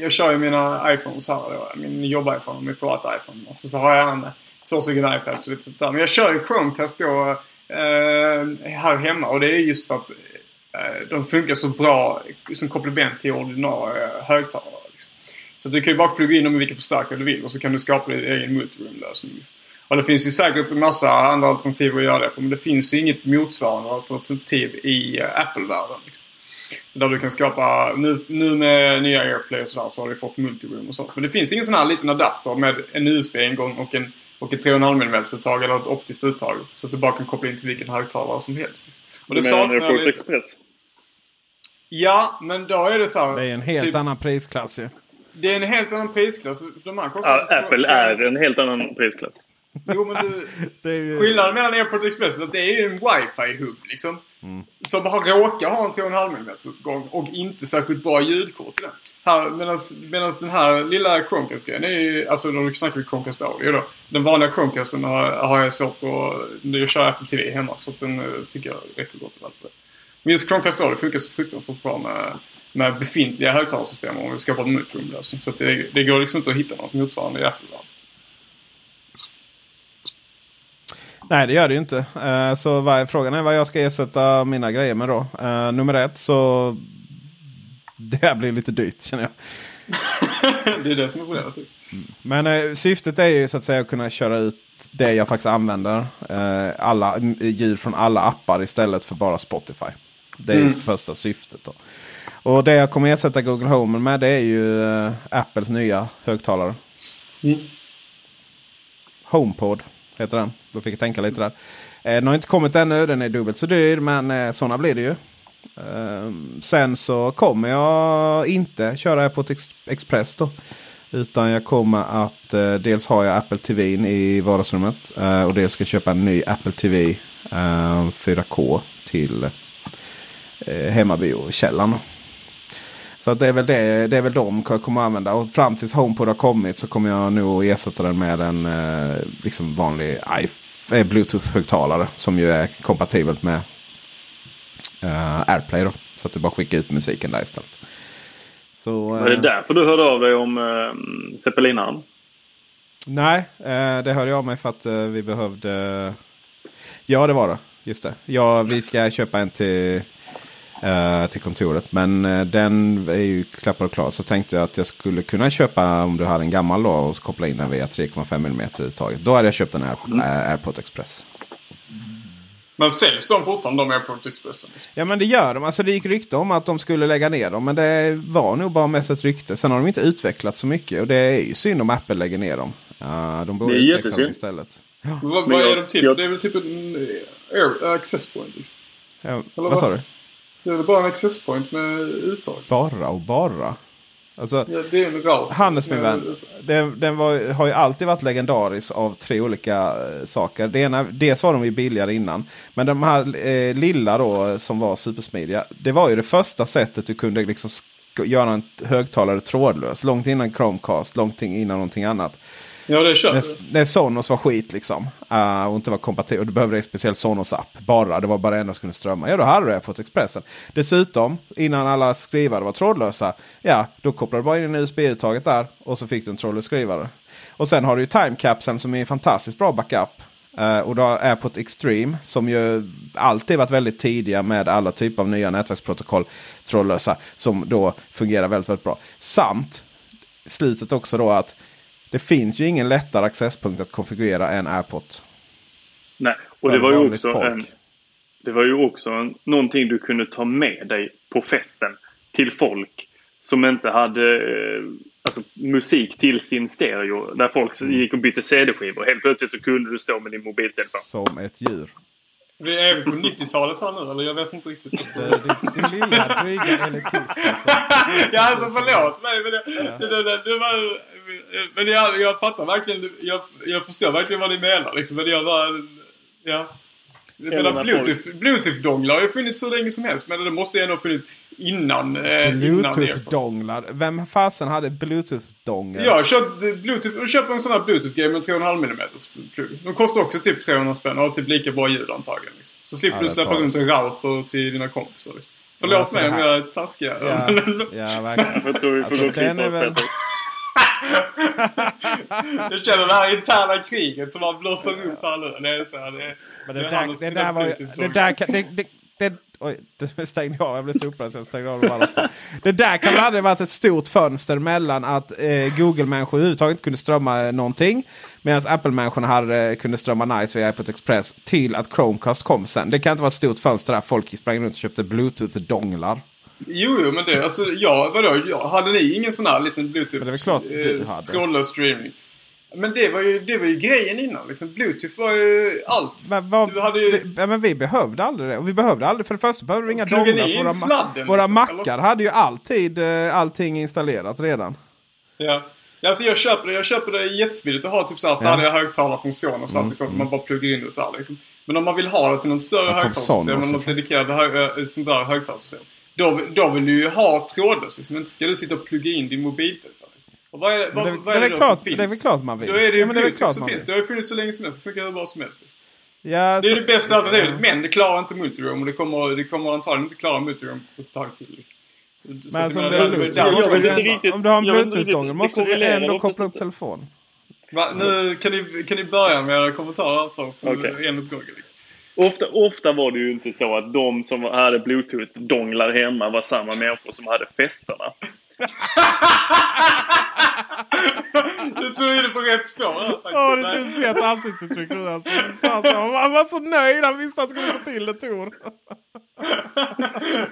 Jag kör ju mina iPhones här. då. Min jobb-iPhone och min privat-iPhone. Och så, så har jag en, två stycken iPads och lite sånt där. Men jag kör ju Chromecast då eh, här hemma. Och det är just för att eh, de funkar så bra som komplement till ordinarie högtalare. Liksom. Så du kan ju bara plugga in dem i vilken förstärkare du vill och så kan du skapa din egen multiroom-lösning. Och det finns ju säkert en massa andra alternativ att göra det på. Men det finns ju inget motsvarande alternativ i eh, Apple-världen. Liksom. Där du kan skapa, nu, nu med nya AirPlay och sådär så har du fått multiroom och sånt. Men det finns ingen sån här liten adapter med en USB-ingång och en och ett 3,5 mm-uttag eller ett optiskt uttag. Så att du bara kan koppla in till vilken högtalare som helst. Och det Men Airport lite. Express. Ja, men då är det så här. Det är en helt typ, annan prisklass ju. Det är en helt annan prisklass. De här kostar Ja, Apple är en helt annan prisklass. Jo, men du, <laughs> Det ju... Skillnaden mellan Airport Express är att det är ju en wifi-hub liksom. Som har, råkar ha en 3,5 mm utgång och inte särskilt bra ljudkort i den. Här, Medan den här lilla Chromecast-grejen är ju, alltså då snackar vi Chromecast Audio då. Den vanliga Chromecasten har, har jag svårt att, jag kör Apple TV hemma så att den eh, tycker jag räcker gott och väl för det. Men just Chromecast Audio funkar så fruktansvärt bra med, med befintliga högtalarsystem om vi skapar en multiroom-lösning. Så att det, det går liksom inte att hitta något motsvarande i Apple-världen. Nej, det gör det ju inte. Eh, så vad, frågan är vad jag ska ersätta mina grejer med då. Eh, nummer ett så... <laughs> Det här blir lite dyrt känner jag. <laughs> det är det som är problemet. Men eh, syftet är ju så att säga att kunna köra ut det jag faktiskt använder. Eh, alla ljud från alla appar istället för bara Spotify. Det är Mm. första syftet. Då. Och det jag kommer ersätta Google Home med det är ju eh, Apples nya högtalare. Mm. HomePod heter den. Då fick jag tänka lite där. Eh, den har inte kommit ännu. Den är dubbelt så dyr. Men eh, sådana blir det ju. Eh, sen så kommer jag inte köra Airport Ex- Express då. Utan jag kommer att eh, dels har jag Apple TV i vardagsrummet. Eh, och dels ska jag köpa en ny Apple TV 4K eh, till eh, hemmabiokällan. Så att det, är väl det, det är väl de jag kommer att använda. Och fram tills HomePod har kommit så kommer jag nog ersätta den med en eh, liksom vanlig eh, Bluetooth-högtalare. Som ju är kompatibelt med eh, AirPlay. Då, så att du bara skickar ut musiken där istället. Så, Var det eh, därför du hörde av dig om uh, Zeppelinaren? Nej, eh, det hörde jag av mig för att eh, vi behövde... Ja, det var det. Just det. Ja, vi ska köpa en till, eh, till kontoret. Men eh, den är ju klappad och klar. Så tänkte jag att jag skulle kunna köpa om du hade en gammal då och koppla in den via 3,5 mm uttaget. Då hade jag köpt en Air, eh, AirPort Express. Men säljs de fortfarande, de Airport Expressen? Ja men det gör de. Alltså det gick rykte om att de skulle lägga ner dem. Men det var nog bara mest ett rykte. Sen har de inte utvecklat så mycket. Och det är ju synd om Apple lägger ner dem. Uh, de borde Det är utveckla dem jättesynd. istället. Vad, Men vad är de till? jag- Det är väl typ en eh, air, access point? Liksom. Ja, vad vad? sa du? Det är väl bara en access point med uttag? Bara och bara. Alltså, Ja, det är en. Hannes min vän. Den, den var, har ju alltid varit legendarisk av tre olika eh, saker. Det ena, dels var de ju billigare innan. Men de här eh, lilla då som var supersmidiga. Det var ju det första sättet du kunde liksom göra en högtalare trådlös. Långt innan Chromecast, långt innan någonting annat. Ja, det kör När, när Sonos var skit liksom. Uh, och inte var kompatibel. Och du behövde en speciell Sonos-app. Bara. Det var bara det enda som kunde strömma. Ja, då hade du det på Expressen. Dessutom, innan alla skrivare var trådlösa. Ja, då kopplade du bara in en USB-uttaget där. Och så fick du en trådlös skrivare. Och sen har du ju Timecapseln som är en fantastiskt bra backup. Uh, och då har Airport Extreme som ju alltid varit väldigt tidiga med alla typer av nya nätverksprotokoll trådlösa. Som då fungerar väldigt, väldigt bra. Samt slutet också då att det finns ju ingen lättare accesspunkt att konfigurera än AirPort. Nej, och det var ju vanligt också folk. en, Det var ju också en, någonting du kunde ta med dig på festen till folk som inte hade eh, alltså, musik till sin stereo. Där folk Mm. gick och bytte CD-skivor. Helt plötsligt så kunde du stå med din mobiltelefon. Som ett djur. Vi är vi på 90-talet här nu eller? Jag vet inte riktigt. Din, din lilla dryga elitist. Alltså. <laughs> ja alltså förlåt mig men det, det, det, det var... Men jag, jag fattar verkligen. Jag, jag förstår verkligen vad ni menar liksom. Men jag bara... Ja. Jag menar, Bluetooth, Bluetooth-donglar har ju funnits så länge som helst. Men det måste ju ändå ha funnits innan. Eh. Bluetooth-donglar. Vem fasen hade Bluetooth-donglar? Jag har köpt Bluetooth, jag en sån här Bluetooth-grej med 3,5 mm plugg. De kostar också typ 300 spänn och har typ lika bra ljud antagligen. Liksom. Så slipper Ja, du släppa runt en router till dina kompisar. Liksom. Förlåt alltså mig om jag är taskig. Ja, <laughs> ja verkligen. Jag tror vi får Alltså, gå och den klippa är oss väl-. <laughs> Jag känner det här interna kriget som har blossat upp här nu. Det är så här, det, Men det det där, det där var ju... Det där det, det, oj, det stängde jag av. Jag blev så upprörd så jag stängde av dem alla. Så. Det där kan väl aldrig varit ett stort fönster mellan att eh, Google-människor överhuvudtaget inte kunde strömma eh, någonting. Medan Apple-människorna hade, kunde strömma nice via iPod Express. Till att Chromecast kom sen. Det kan inte vara ett stort fönster där folk sprang runt och köpte Bluetooth-donglar. Jo, jo, men det, alltså, ja, vadå, ja, hade ni ingen sån här liten Bluetooth Men det är väl klart du eh, hade. streaming? Men det var, ju, det var ju grejen innan. Liksom. Bluetooth var ju allt. Men, vad, du hade ju... vi, ja, men vi behövde aldrig det. Och vi behövde aldrig, för det första behövde vi inga donglar. Våra, sladden, våra liksom, mackar eller? hade ju alltid eh, allting installerat redan. Ja. Ja, Alltså jag köper det, jag köper det jättesmidigt att ha typ så här färdiga högtalare från Sony och sånt. Liksom, man bara pluggar in det så här, liksom. Men om man vill ha det till något större Ja, högtalarsystem, något dedikerat hö- sånt där högtalarsystem. Då, då vill du ju ha trådlöst. Liksom. Inte ska du sitta och plugga in din mobiltelefon. Liksom. Och vad är, det- vad, det- vad är det är det, klart- som finns? det är väl klart man vill. Då är det Ja, ju men det är väl Bluetooth klart som finns. Det har ju funnits så länge som helst. Det funkar hur bra som helst. Ja, Det är så- det bästa alternativet. Men det klarar inte multiroom och det kommer, det kommer antagligen inte klara multiroom på ett tag till. Liksom. Så Men som jag det är Bluetooth. Om du har en Bluetooth-dongel måste Det du ändå koppla upp inte. telefon. Va? Nu kan ni, kan ni börja med era kommentarer först. Okej. En åt gången. Liksom. Ofta, ofta var det ju inte så att de som hade bluetooth-donglar hemma var samma människor som hade festerna. Du tror inne på rätt spår det Nej. skulle se ett ansiktsuttryck nu alltså. Han var så nöjd. Han visste att han skulle få till det Tor.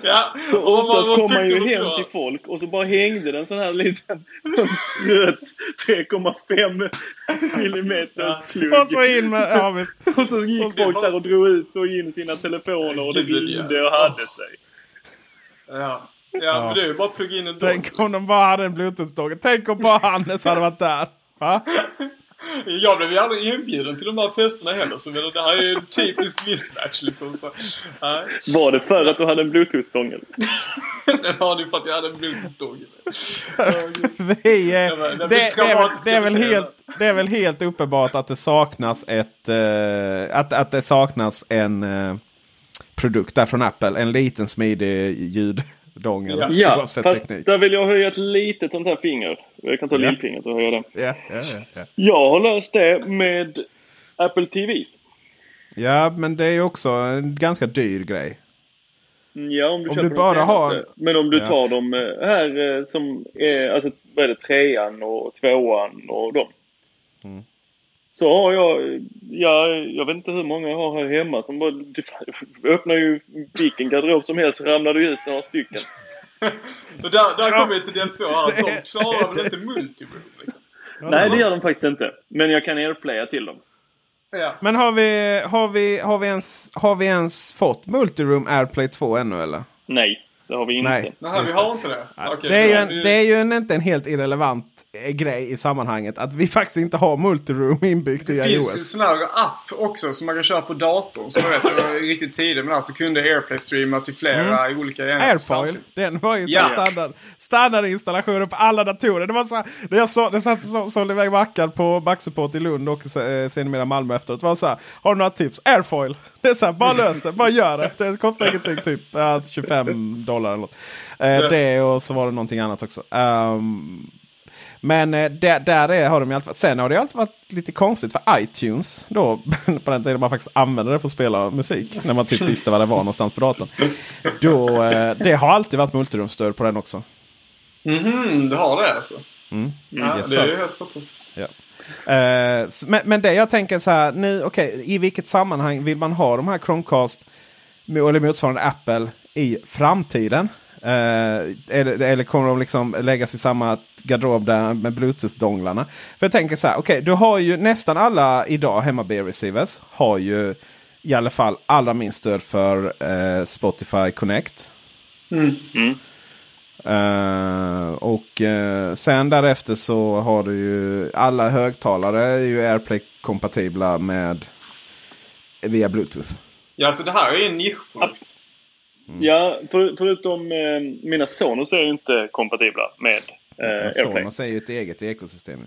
Ja. Så oftast kom man ju du hem till folk och så bara hängde den sån här liten trött 3,5 millimeters plugg. Och så in med... Ja, visst. Och så gick Och så- folk där och drog ut och in sina telefoner och det ja. ringde och hade sig. Ja. Ja, men det är ju bara plugga in en Tänk om de bara hade en Bluetooth-dongel. Tänk om bara Hannes hade varit där. Va? <laughs> Jag blev ju aldrig inbjuden till de här festerna heller. Så det här är ju en typisk mismatch liksom. Så, nej. Var det för att du hade en bluetooth-dongel? <laughs> Den har ni för att jag hade en bluetooth-dongel. <laughs> Vi, eh, Ja, men det, det det, är väl, det, är väl helt, det är väl helt uppenbart att det saknas ett... eh, att, att det saknas en eh, produkt där från Apple. En liten smidig ljuddongel. Ja. Ja, oavsett fast teknik. där vill jag höja ett litet sånt här finger. Jag kan ta Ja. lillfingret och höja det. Ja, ja, ja, ja. Jag har löst det med Apple TVs. ja, men det är ju också en ganska dyr grej. Mm, Ja, om du Om köper du de bara senaste. har- Men om du Ja. tar dem eh, här eh, som är, alltså vad är det, trean och tvåan och dem. Mm. Så har jag, ja, jag vet inte hur många jag har här hemma som bara, du <laughs> öppnar ju vilken garderob som helst så ramlar det ut några stycken. <laughs> Och där, där kommer vi till del två här. De klarar väl inte multiroom liksom. Nej, det gör de faktiskt inte. Men jag kan airplaya till dem. Ja. Men har vi, har vi, har vi, ens, har vi ens fått Multiroom AirPlay 2 ännu eller? Nej, det har vi inte. Nej. Nej, vi har inte det. Okej, det är ju, en, det är ju en, inte en helt irrelevant grej i sammanhanget att vi <laughs> faktiskt inte har Multiroom inbyggt i Det finns ju iOS. sån här app också som man kan köra på datorn. Som jag vet, jag var riktigt tidig med den. Så kunde AirPlay streama till flera olika enheter samtidigt. den var ju ja. standard, standardinstallationer på alla datorer. Det var så här, när jag så, det satt så, sålde iväg Mackan på Backsupport i Lund och eh, sedermera Malmö efteråt. Det var så här, har du några tips? Airfoil! <laughs> Det är så här, bara lös det, bara gör det. Det kostar ingenting, typ ja, 25 dollar eller något. Eh, det och så var det någonting annat också. Ehm, men eh, där, där är, har de ju alltid varit. Sen har det alltid varit lite konstigt för iTunes. Då, <laughs> på den tiden man faktiskt använde det för att spela musik. När man typ visste vad det var någonstans på datorn. Då, eh, det har alltid varit multirumstöd på den också. Mhm, det har det alltså. Mm. Ja, Yes, det är ju helt fantastiskt. Ja. S- men, men det jag tänker så här, nu, okej, i vilket sammanhang vill man ha de här Chromecast eller motsvarande Apple i framtiden? Eh, eller, eller kommer de liksom läggas i samma garderob där med Bluetooth-donglarna? För jag tänker så här, okej, du har ju nästan alla idag hemma B-receivers har ju i alla fall allra minst stöd för eh, Spotify Connect. Mm. Eh, och eh, sen därefter så har du ju alla högtalare är ju AirPlay-kompatibla med via Bluetooth. Ja, så det här är en nischprodukt. Ja, för, förutom eh, mina Sonos är ju inte kompatibla med eh. Sonos är ju ett eget ekosystem.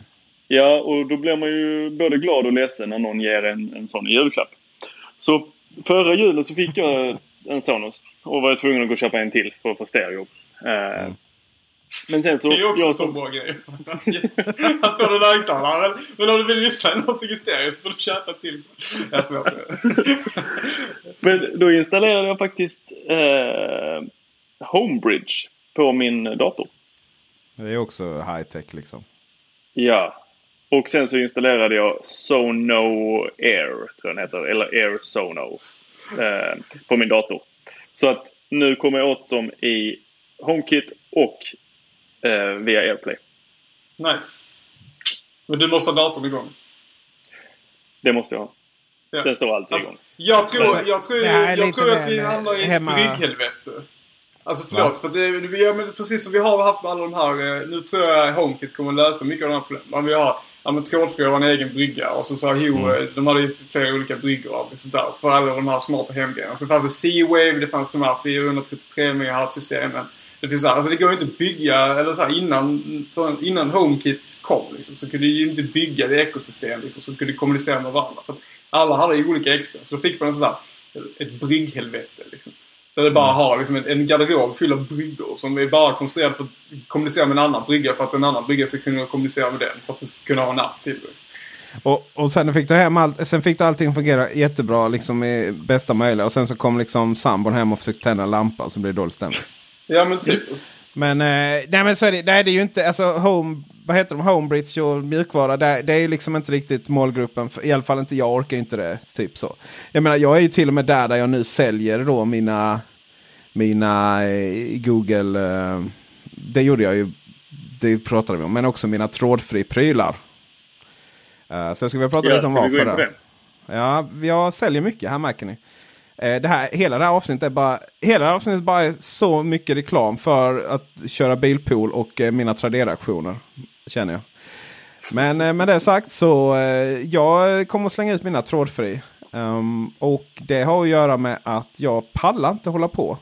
Ja, och då blir man ju både glad och ledsen när någon ger en, en sån i julklapp. Så förra julen så fick jag en Sonos och var tvungen att gå och köpa en till för att få stereo. Eh, Men sen så... Det är ju också jag en sån bra grej. <laughs> yes. Att få en högtalare. Men, om du vill lyssna någonting i stereo så får du köpa till. Ja. <laughs> Men då installerade jag faktiskt eh, Homebridge på min dator. Det är också high tech liksom. Ja. Och sen så installerade jag Sono Air, tror jag den heter. Eller Air Sono. Eh, på min dator. Så att nu kommer jag åt dem i HomeKit och eh, via AirPlay. Nice. Men du måste ha datorn igång. Det måste jag ha. Ja. Sen står allt Alltså, igång. jag tror, Alltså, jag tror, jag tror att vi hamnar i ett hemma- brygghelvete. Alltså förlåt, för det, vi gör, men precis som vi har haft med alla de här, eh, nu tror jag HomeKit kommer lösa mycket av de här problemen. Vi har ja, men trådfri har en egen brygga och så sa Hue, Mm. de hade ju flera olika bryggor och sånt där för alla de här smarta hemgrejerna. Så fanns det C-Wave, det fanns de här 433 MHz-systemen. Det finns så här, alltså det går ju inte att bygga, eller så här innan, för, innan HomeKit kom liksom, så kunde ju inte bygga det ekosystem liksom, som kunde kommunicera med varandra. För alla hade ju olika extra, så då fick man en sån där, ett brygghelvete liksom. Där det bara har liksom en, en garderob full av bryggor som är bara konstruerad för att kommunicera med en annan brygga för att en annan brygga ska kunna kommunicera med den. För att du ska kunna ha en app till. Liksom. Och, och sen fick du hem allt, sen fick du allting fungera jättebra liksom i bästa möjliga. Och sen så kom liksom sambon hem och försökte tända en lampa och så blev det dålig stämning. Ja men typ. Men, eh, nej, men så är det, nej, det är ju inte, alltså Home, vad heter de, Homebridge och mjukvara, det, det är ju liksom inte riktigt målgruppen. I alla fall inte jag orkar inte det. Typ så. Jag menar, jag är ju till och med där där jag nu säljer då mina, mina eh, Google, eh, det gjorde jag ju, det pratade vi om, men också mina trådfri prylar. Eh, så jag skulle vilja prata Ja, lite om varför. det? Ja, jag säljer mycket här märker ni. Det här, hela det här avsnittet är bara, hela det avsnittet bara så mycket reklam för att köra bilpool och mina Tradera-aktioner. Känner jag. Men eh, med det sagt så eh, jag kommer att slänga ut mina trådfri. Ehm, och det har att göra med att jag pallar inte hålla på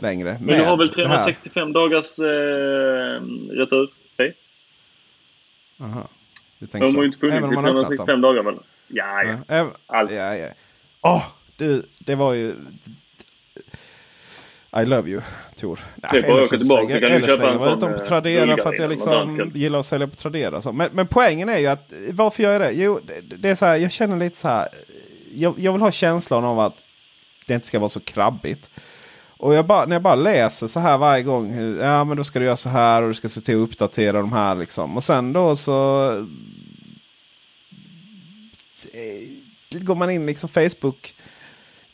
längre. Men du har väl med det här. 365 dagars eh, retur? Okay. Aha. Du tänker De så. har ju inte funnits i om man har öppnat dem. 365 dagar väl? Ja, ja. Även-. Ja, ja. Åh, du, det var ju... I love you, Tor. Det är bara att åka tillbaka, så kan du köpa en sån, på eh, Tradera för att jag liksom gillar att sälja på Tradera. Så. Men, men poängen är ju att varför gör jag det? Jo, det, det är så här, jag känner lite så här. Jag, jag vill ha känslan av att det inte ska vara så krabbigt. Och jag bara, när jag bara läser så här varje gång. Ja men då ska du göra så här och du ska se till att uppdatera de här liksom. Och sen då så eh, går man in liksom Facebook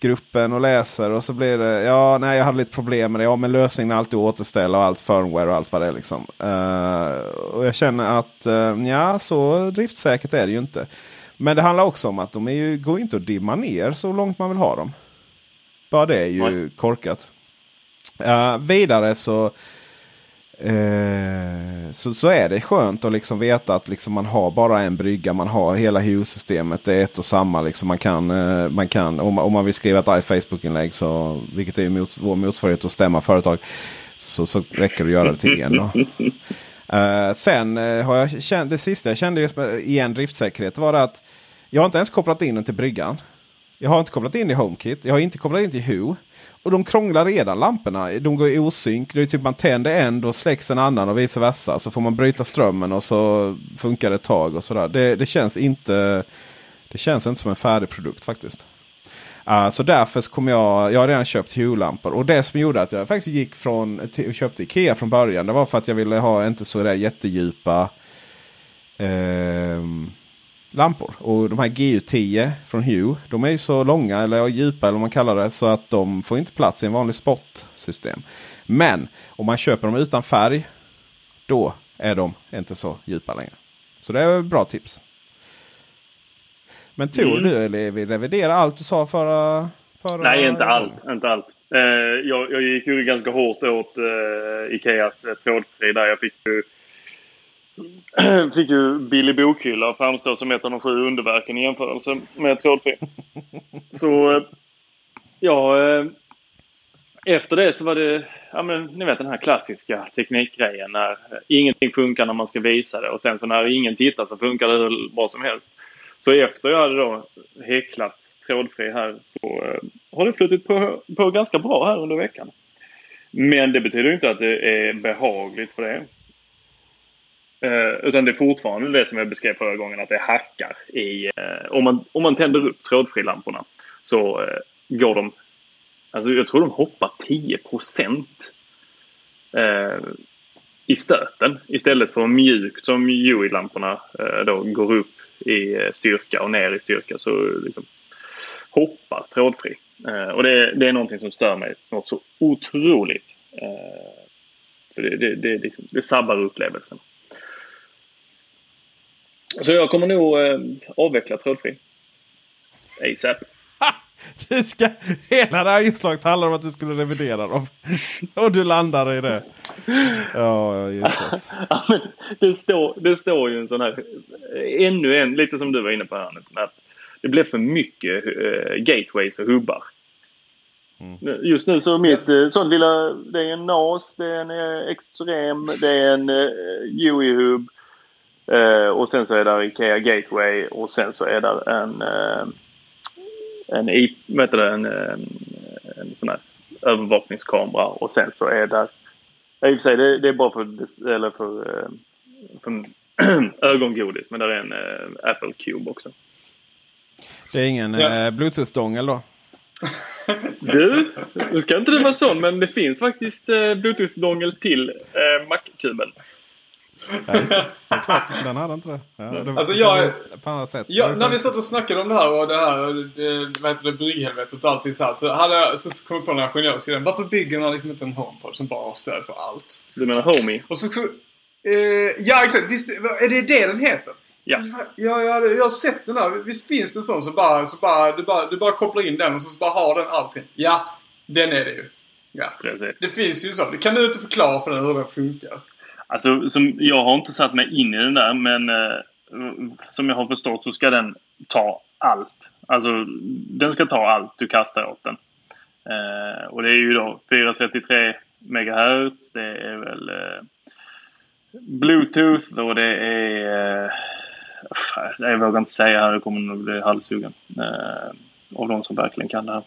gruppen och läser och så blir det ja nej jag hade lite problem med det. Ja men lösningen är alltid återställa och allt firmware och allt vad det är liksom. Eh, och jag känner att uh, ja så driftsäkert är det ju inte. Men det handlar också om att de är ju, går inte att dimma ner så långt man vill ha dem. Bara det är ju korkat. Eh, vidare så, eh, så, så är det skönt att liksom veta att liksom man har bara en brygga. Man har hela Hue-systemet. Det är ett och samma. Liksom man kan, eh, man kan, om, man- om man vill skriva ett iFacebook-inlägg, så, vilket är mot, vår motsvarighet att stämma företag, så, så räcker det att göra det till en. Då. <laughs> Eh, sen eh, har jag känt, det sista jag kände just med igen driftsäkerhet var det att jag har inte ens kopplat in den till bryggan. Jag har inte kopplat in i HomeKit. Jag har inte kopplat in till Hue. Och de krånglar redan lamporna. De går i osynk. Det är typ man tänder en, då släcks en annan och vice versa. Så får man bryta strömmen och så funkar det ett tag och sådär. Det, det känns inte det känns inte som en färdig produkt faktiskt. Uh, så därför så kommer jag, jag har redan köpt Hue-lampor. Och det som gjorde att jag faktiskt gick från till, och köpte Ikea från början. Det var för att jag ville ha inte så där jättedjupa ehm, lampor. Och de här GU10 från Hue. De är ju så långa eller djupa eller vad man kallar det. Så att de får inte plats i en vanlig spot-system. Men om man köper dem utan färg. Då är de inte så djupa längre. Så det är ett bra tips. Men tror Mm. du eller vi revidera allt du sa förra... förra Nej, inte gången? allt. Inte allt. Eh, jag, jag gick ju ganska hårt åt eh, Ikeas eh, trådfri där. Jag fick ju, <clears throat> fick ju Billy Bokhylla att framstå som ett av de sju underverken i jämförelse med trådfri. Så eh, ja, eh, efter det så var det, ja men ni vet den här klassiska teknikgrejen när eh, ingenting funkar när man ska visa det och sen så när ingen tittar så funkar det hur bra som helst. Så efter jag hade då häcklat trådfri här så har det flutit på, på ganska bra här under veckan. Men det betyder inte att det är behagligt för det. Eh, utan det är fortfarande det som jag beskrev förra gången att det hackar i... Eh, om, man, om man tänder upp trådfrilamporna så eh, går de... Alltså jag tror de hoppar 10 procent eh, i stöten istället för mjukt som UI-lamporna eh, då går upp i eh, styrka och ner i styrka så liksom hoppar trådfri. Och det, det är någonting som stör mig något så otroligt. För det, det, det, liksom, det sabbar upplevelsen. Så jag kommer nog eh, avveckla trådfri. ASAP. Du ska, hela det här inslaget handlar om att du skulle revidera dem. <laughs> Och du landar i det. Ja, Jesus. <laughs> Ja, men det, står, det står ju en sån här, ännu en, lite som du var inne på här Hannes, att det blev för mycket eh, gateways och hubbar. Just nu så är mitt eh, sånt lilla, det är en NAS, det är en eh, Extrem, det är en eh, UI-hub och sen så är där Ikea Gateway och sen så är där en eh, en, det, en, eh, en sån här övervakningskamera och sen så är där i och för sig, det, det är bara för, eller för, eh, för <clears throat> ögongodis. Men där är en eh, Apple Cube också. Det är ingen Ja. eh, Bluetooth-dongel då? <laughs> Du, nu ska inte du vara sån, men det finns faktiskt eh, Bluetooth-dongel till eh, Mac-kuben. Ja, just det. det är klart, den hade inte det. Ja, det Alltså, jag- På annat sätt. Ja, Det är när vi satt och snackade om det här och det här, det, vad heter det, bygghelvetet och allting så här. Så, hade jag, så kom jag på den här ingenjörsgrejen. Varför bygger man liksom inte en HomePod som bara har stöd för allt? Du menar Homey? Och så, så eh, ja exakt, visst är det det den heter? Ja. Ja, jag, jag har sett den här. Visst finns det en sån som bara, så bara, du bara, du bara kopplar in den och så bara har den allting. Ja, den är det ju. Ja. Precis. Det finns ju så. Kan du inte förklara för den hur den funkar? Alltså, som, jag har inte satt mig in i den där, men eh, som jag har förstått så ska den ta allt. Alltså, den ska ta allt du kastar åt den. Eh, och det är ju då 433 megahertz. Det är väl eh, Bluetooth och det är... Eh, jag vågar inte säga här, jag kommer nog bli halshuggen. Eh, av de som verkligen kan det här.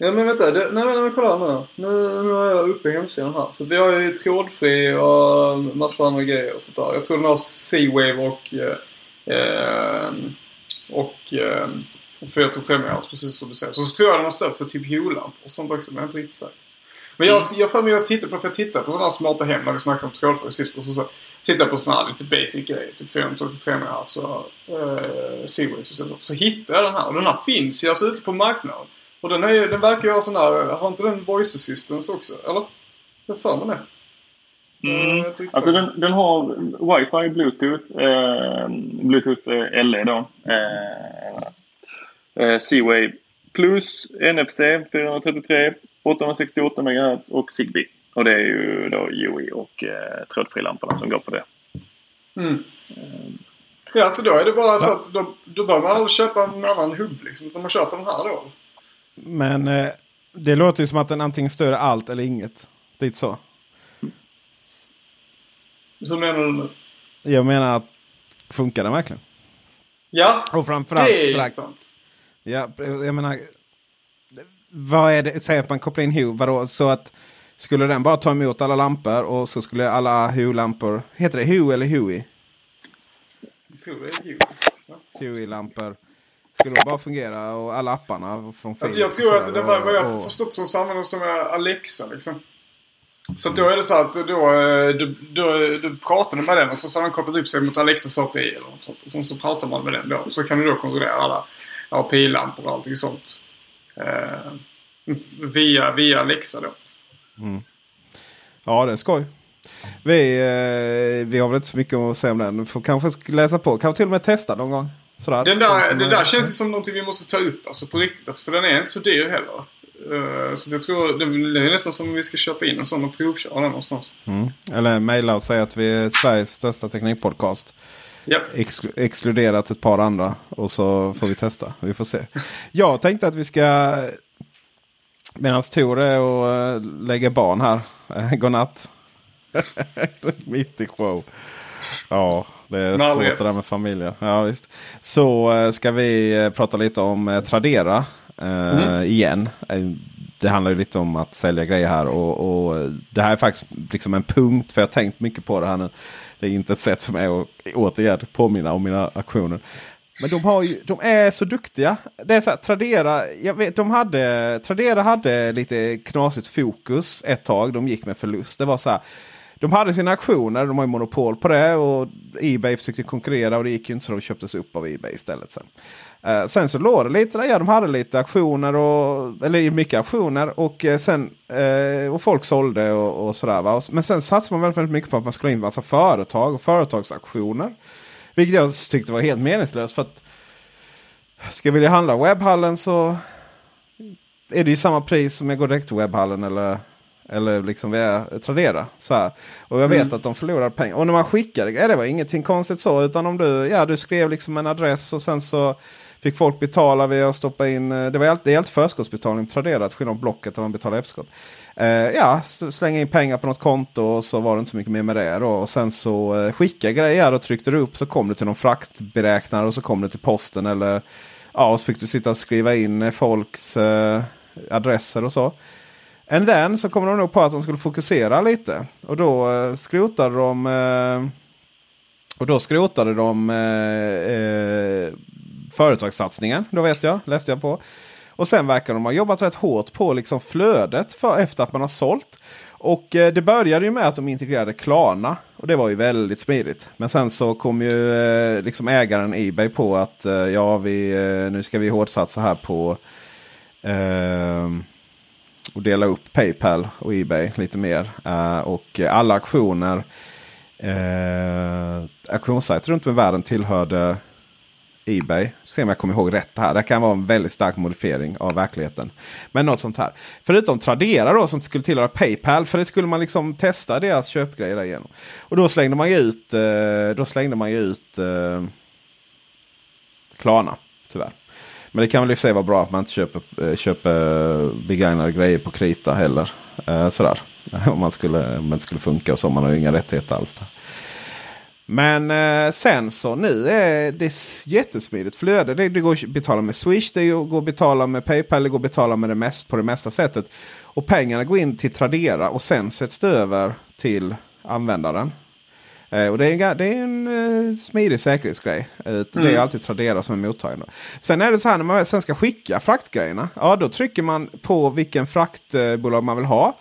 Ja men vänta, det, nej men kolla nu. nu. Nu är jag uppe i hemsidan här. Så vi har ju trådfri och massa andra grejer och sånt där. Jag tror den har C-Wave och... Eh, och... Eh, och 433 MHz, precis som du säger. Så, så tror jag den har stöd för typ hjullampor och sånt också, men jag är inte riktigt säker. Men jag, jag får mig att titta på, för jag tittar på sådana här smarta hem när vi snackade om trådfri sist. Och så, så tittar på sådana här lite basic grejer. Typ 433 MHz och eh, C-Wave och så, så hittar jag den här. Och den här finns ju alltså ute på marknaden. Och den, är ju, den verkar ju ha sån här, har inte den voice assistance också? Eller? Jag har för mig det. Eh, inte riktigt Alltså den, den har wifi, bluetooth, eh, bluetooth eh, LE då. Eh, eh, C-Wave plus NFC 433, 868 MHz och Zigbee. Och det är ju då UI och eh, trådfrilamporna som går på det. Mm. Ja, så då är det bara så att då, då behöver man aldrig köpa en annan hubb liksom. Utan man köper den här då. Men eh, det låter ju som att den antingen stöder allt eller inget. Det är inte så. Hur menar du nu? Jag menar att funkar den verkligen? Ja, Och framförallt, det är sådär- intressant. Ja, jag menar. Vad är det? Säg att man kopplar in Hue. Vadå? Så att skulle den bara ta emot alla lampor och så skulle alla Hue-lampor. Heter det Hue eller Hui? Jag tror det är Hue. Ja. Hue-lampor. Skulle de bara fungera och alla apparna från Alltså jag tror att det var vad jag och- förstått som samma som är Alexa liksom. Så då är det så att då, eh, då pratar du med den och så har den kopplat upp sig mot Alexas API eller något sånt. Och sen så pratar man med den då. Så kan du då kontrollera alla API-lampor och allting sånt. Eh, via, via Alexa då. Ja, det är skoj. Vi, eh, vi har väl inte så mycket att säga om den. Får kanske läsa på. Kanske till och med testa någon gång. Sådär. Den De där, det är- där känns ju som någonting vi måste ta upp alltså på riktigt. Alltså, för den är inte så dyr heller. Eh, så jag tror det är nästan som om vi ska köpa in en sån och provköra den någonstans. Mm. Eller mejla och säga att vi är Sveriges största teknikpodcast. Ja. Exklu- exkluderat ett par andra. Och så får vi testa. Vi får se. Jag tänkte att vi ska... Medan Tor är och eh, lägger barn här. <laughs> Godnatt. <laughs> Mitt i show. Ja, det är svårt det där med familjer. Ja, visst. Så eh, ska vi eh, prata lite om eh, Tradera eh, igen. Det handlar ju lite om att sälja grejer här. Och, och Det här är faktiskt liksom en punkt. För jag har tänkt mycket på det här nu. Det är inte ett sätt för mig att återigen påminna om mina aktioner. Men de, har ju, de är så duktiga. Det är så här, Tradera, jag vet, de hade, Tradera hade lite knasigt fokus ett tag. De gick med förlust. Det var så här, de hade sina aktioner, de har ju monopol på det. Och Ebay försökte konkurrera och det gick ju inte så de köptes upp av Ebay istället. Sen, Eh, sen så låg det lite där, ja, de hade lite aktioner och eller mycket aktioner och eh, sen eh, och folk sålde och, och sådär. Va? Men sen satsade man väldigt, väldigt mycket på att man skulle ha in massa företag och företagsaktioner. Vilket jag tyckte var helt meningslöst. för att Ska jag vilja handla webbhallen så är det ju samma pris som jag går direkt till webbhallen eller, eller liksom via Tradera. Så här. Och jag vet att de förlorar pengar. Och när man skickade grejer, det var ingenting konstigt så. Utan om du, ja, du skrev liksom en adress och sen så fick folk betala via att stoppa in. eh, Det var alltid, det är alltid förskottsbetalning på Tradera. Till skillnad från Blocket där man betalar efterskott. Eh, ja, slänga in pengar på något konto och så var det inte så mycket mer med det. Då. Och sen så eh, skicka grejer och tryckte du upp så kom det till någon fraktberäknare och så kom det till posten. Eller ja, och så fick du sitta och skriva in eh, folks eh, adresser och så. And then så kom de nog på att de skulle fokusera lite. Och då eh, skrotade de eh, och då skrotade de eh, eh, företagssatsningen. Då vet jag, läste jag på. Och sen verkar de ha jobbat rätt hårt på liksom flödet för, efter att man har sålt. Och eh, det började ju med att de integrerade Klarna. Och det var ju väldigt smidigt. Men sen så kom ju eh, liksom ägaren Ebay på att eh, ja, vi, eh, nu ska vi hårdsatsa här på eh, och dela upp Paypal och Ebay lite mer. Uh, och alla aktioner, uh, eh, auktionssajter runt om i världen tillhörde Ebay. Se om jag kommer ihåg rätt här. Det kan vara en väldigt stark modifiering av verkligheten. Men något sånt här. Förutom Tradera då som skulle tillhöra Paypal. För det skulle man liksom testa deras köpgrejer igenom. Och då slängde man ju ut, eh, då slängde man ju ut eh, Klarna. Tyvärr. Men det kan väl i och för sig vara bra att man inte köper, eh, köper begagnade grejer på krita heller. Eh, sådär. <laughs> Om man skulle, om det skulle funka och så. Man har ju inga rättigheter alls. Där. Men eh, sen så nu är det jättesmidigt flöde. Det, det går att betala med Swish, det går att betala med Paypal, det går att betala med det mest, på det mesta sättet. Och pengarna går in till Tradera och sen sätts det över till användaren. Eh, och det är en, det är en eh, smidig säkerhetsgrej. Eh, Det är alltid Tradera som är mottagaren. då. Sen är det så här när man sen ska skicka fraktgrejerna. Ja, då trycker man på vilken fraktbolag man vill ha.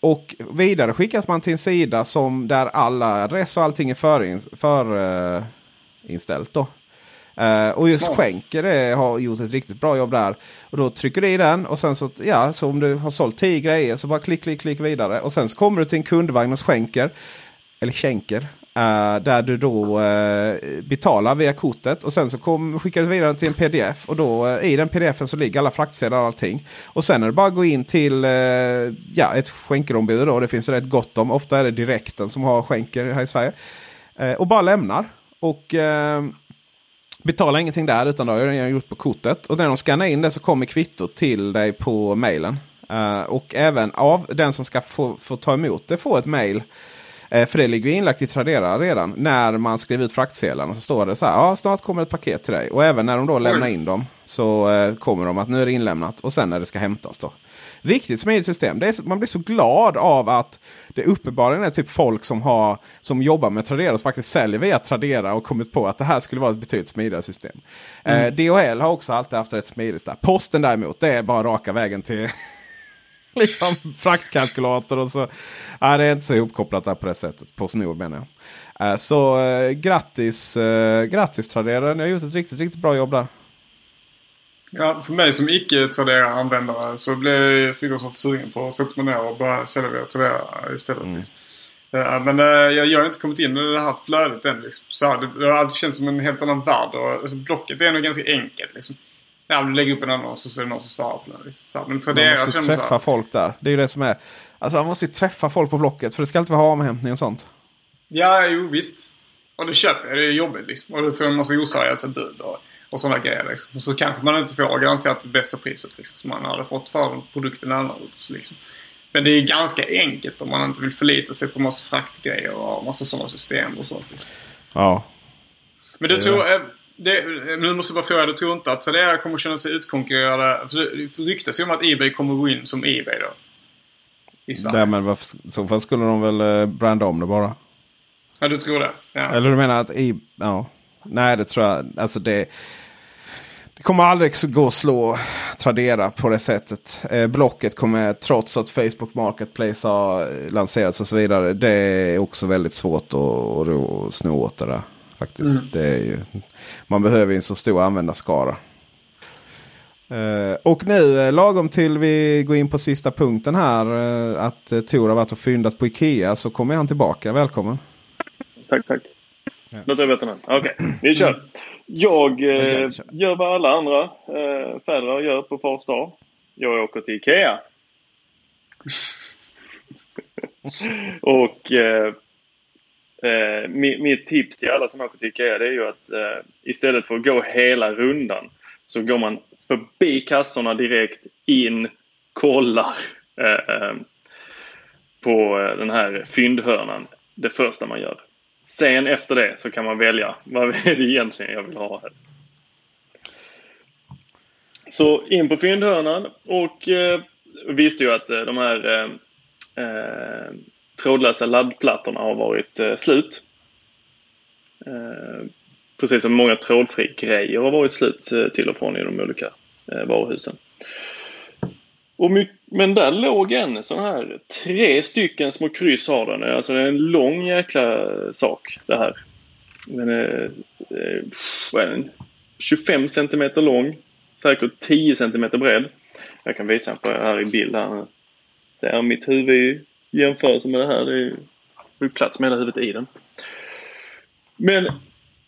Och vidare skickas man till en sida som där alla adress och allting är förinställt. För, inställt då. Eh, och just skänker det har gjort ett riktigt bra jobb där. Och då trycker du i den och sen så, ja, så om du har sålt 10 grejer så bara klick, klick, klick vidare. Och sen så kommer du till en kundvagn hos skänker. Eller skänker. Uh, där du då uh, betalar via kortet. Och sen så kom, skickar du vidare till en pdf. Och då uh, i den pdfen så ligger alla fraktsedlar och allting. Och sen är det bara att gå in till ja, ett skänkerombud. Då. Det finns rätt gott om. Ofta är det direkten som har skänker här i Sverige. Och bara lämnar. Och betalar ingenting där utan det har jag redan gjort på kortet. Och när de skannar in det så kommer kvittot till dig på mejlen. Och även av den som ska få, få ta emot det får ett mail. Eh, för det ligger ju inlagt i Tradera redan. När man skriver ut fraktsedlarna så står det så här. Ja, snart kommer ett paket till dig. Och även när de då lämnar in dem så eh, kommer de att nu är det inlämnat. Och sen när det ska hämtas då. Riktigt smidigt system. Det är, man blir så glad av att det uppenbarligen är typ folk som, har, som jobbar med Tradera och som faktiskt säljer via Tradera och kommit på att det här skulle vara ett betydligt smidigare system. Eh, DHL har också alltid haft rätt smidigt där. Posten däremot, det är bara raka vägen till <laughs> liksom fraktkalkylator och så. Ja, det är inte så ihopkopplat där på det sättet. Postnord menar jag. Eh, så eh, grattis, eh, grattis Tradera. Ni har gjort ett riktigt, riktigt bra jobb där. Ja, för mig som icke Tradera-användare så blev jag fruktansvärt sugen på att sätta mig ner och börja sälja via Tradera istället. Mm. liksom. Ja, men jag, jag har inte kommit in i det här flödet än. Liksom. Så här, det, det har alltid känts som en helt annan värld. Och, alltså, blocket är nog ganska enkelt. Liksom. Ja, du lägger upp en annons och så är det någon som svarar på den. Liksom. Men Man Tradera måste ju man träffa här. folk där. Det är ju det som är. Alltså man måste ju träffa folk på Blocket. För det ska alltid vara avhämtning och sånt. Ja, jo visst. Och det köper jag. Det är jobbigt liksom. Och du får en massa oseriösa bud och, och sådana grejer. Liksom. Och så kanske man inte får garanterat det bästa priset liksom, som man hade fått för produkten annars. Liksom. Men det är ganska enkelt om man inte vill förlita sig på massa fraktgrejer och massa sådana system och sånt. Liksom. Ja. Men du tror... Det, nu måste jag bara fråga, du tror inte att Tradera kommer känna sig utkonkurrerade? För det ryktas ju om att Ebay kommer gå in som Ebay då. I Sverige. Därmed varför, så fall skulle de väl eh, branda om det bara. Ja, du tror det? Ja. Eller du menar att i... Ja. Nej, det tror jag. Alltså det... Det kommer aldrig gå att slå Tradera på det sättet. Eh, blocket kommer, trots att Facebook Marketplace har eh, lanserats och så vidare. Det är också väldigt svårt att, att sno åt det där. Faktiskt. Det är ju, man behöver ju en så stor användarskara. Eh, och nu eh, lagom till vi går in på sista punkten här. Eh, att eh, Tor har varit och fyndat på Ikea. Så kommer han tillbaka. Välkommen. Tack, tack. Låter jag veta. Okej, vi kör. Jag eh, gör vad alla andra eh, fäder gör på fars dag. Jag åker till Ikea. <laughs> Och eh, eh, mitt tips till alla som åker till Ikea det är ju att eh, istället för att gå hela rundan så går man förbi kassorna direkt in, kollar eh, eh, på eh, den här fyndhörnan det första man gör. Sen efter det så kan man välja vad <laughs> är det egentligen jag vill ha här. Så in på fyndhörnan och eh, visste ju att eh, de här eh, eh, trådlösa laddplattorna har varit eh, slut. Eh, precis som många trådfri grejer har varit slut eh, till och från i de olika eh, varuhusen. Och my- men där låg en sån här, tre stycken små kryss har den. Alltså det är alltså en lång jäkla sak det här. Den är, eh, vad är den? 25 centimeter lång. Säkert 10 centimeter bred. Jag kan visa för er här i bild här. Ser mitt huvud i jämförelse med det här. Det är ju plats med hela huvudet i den. Men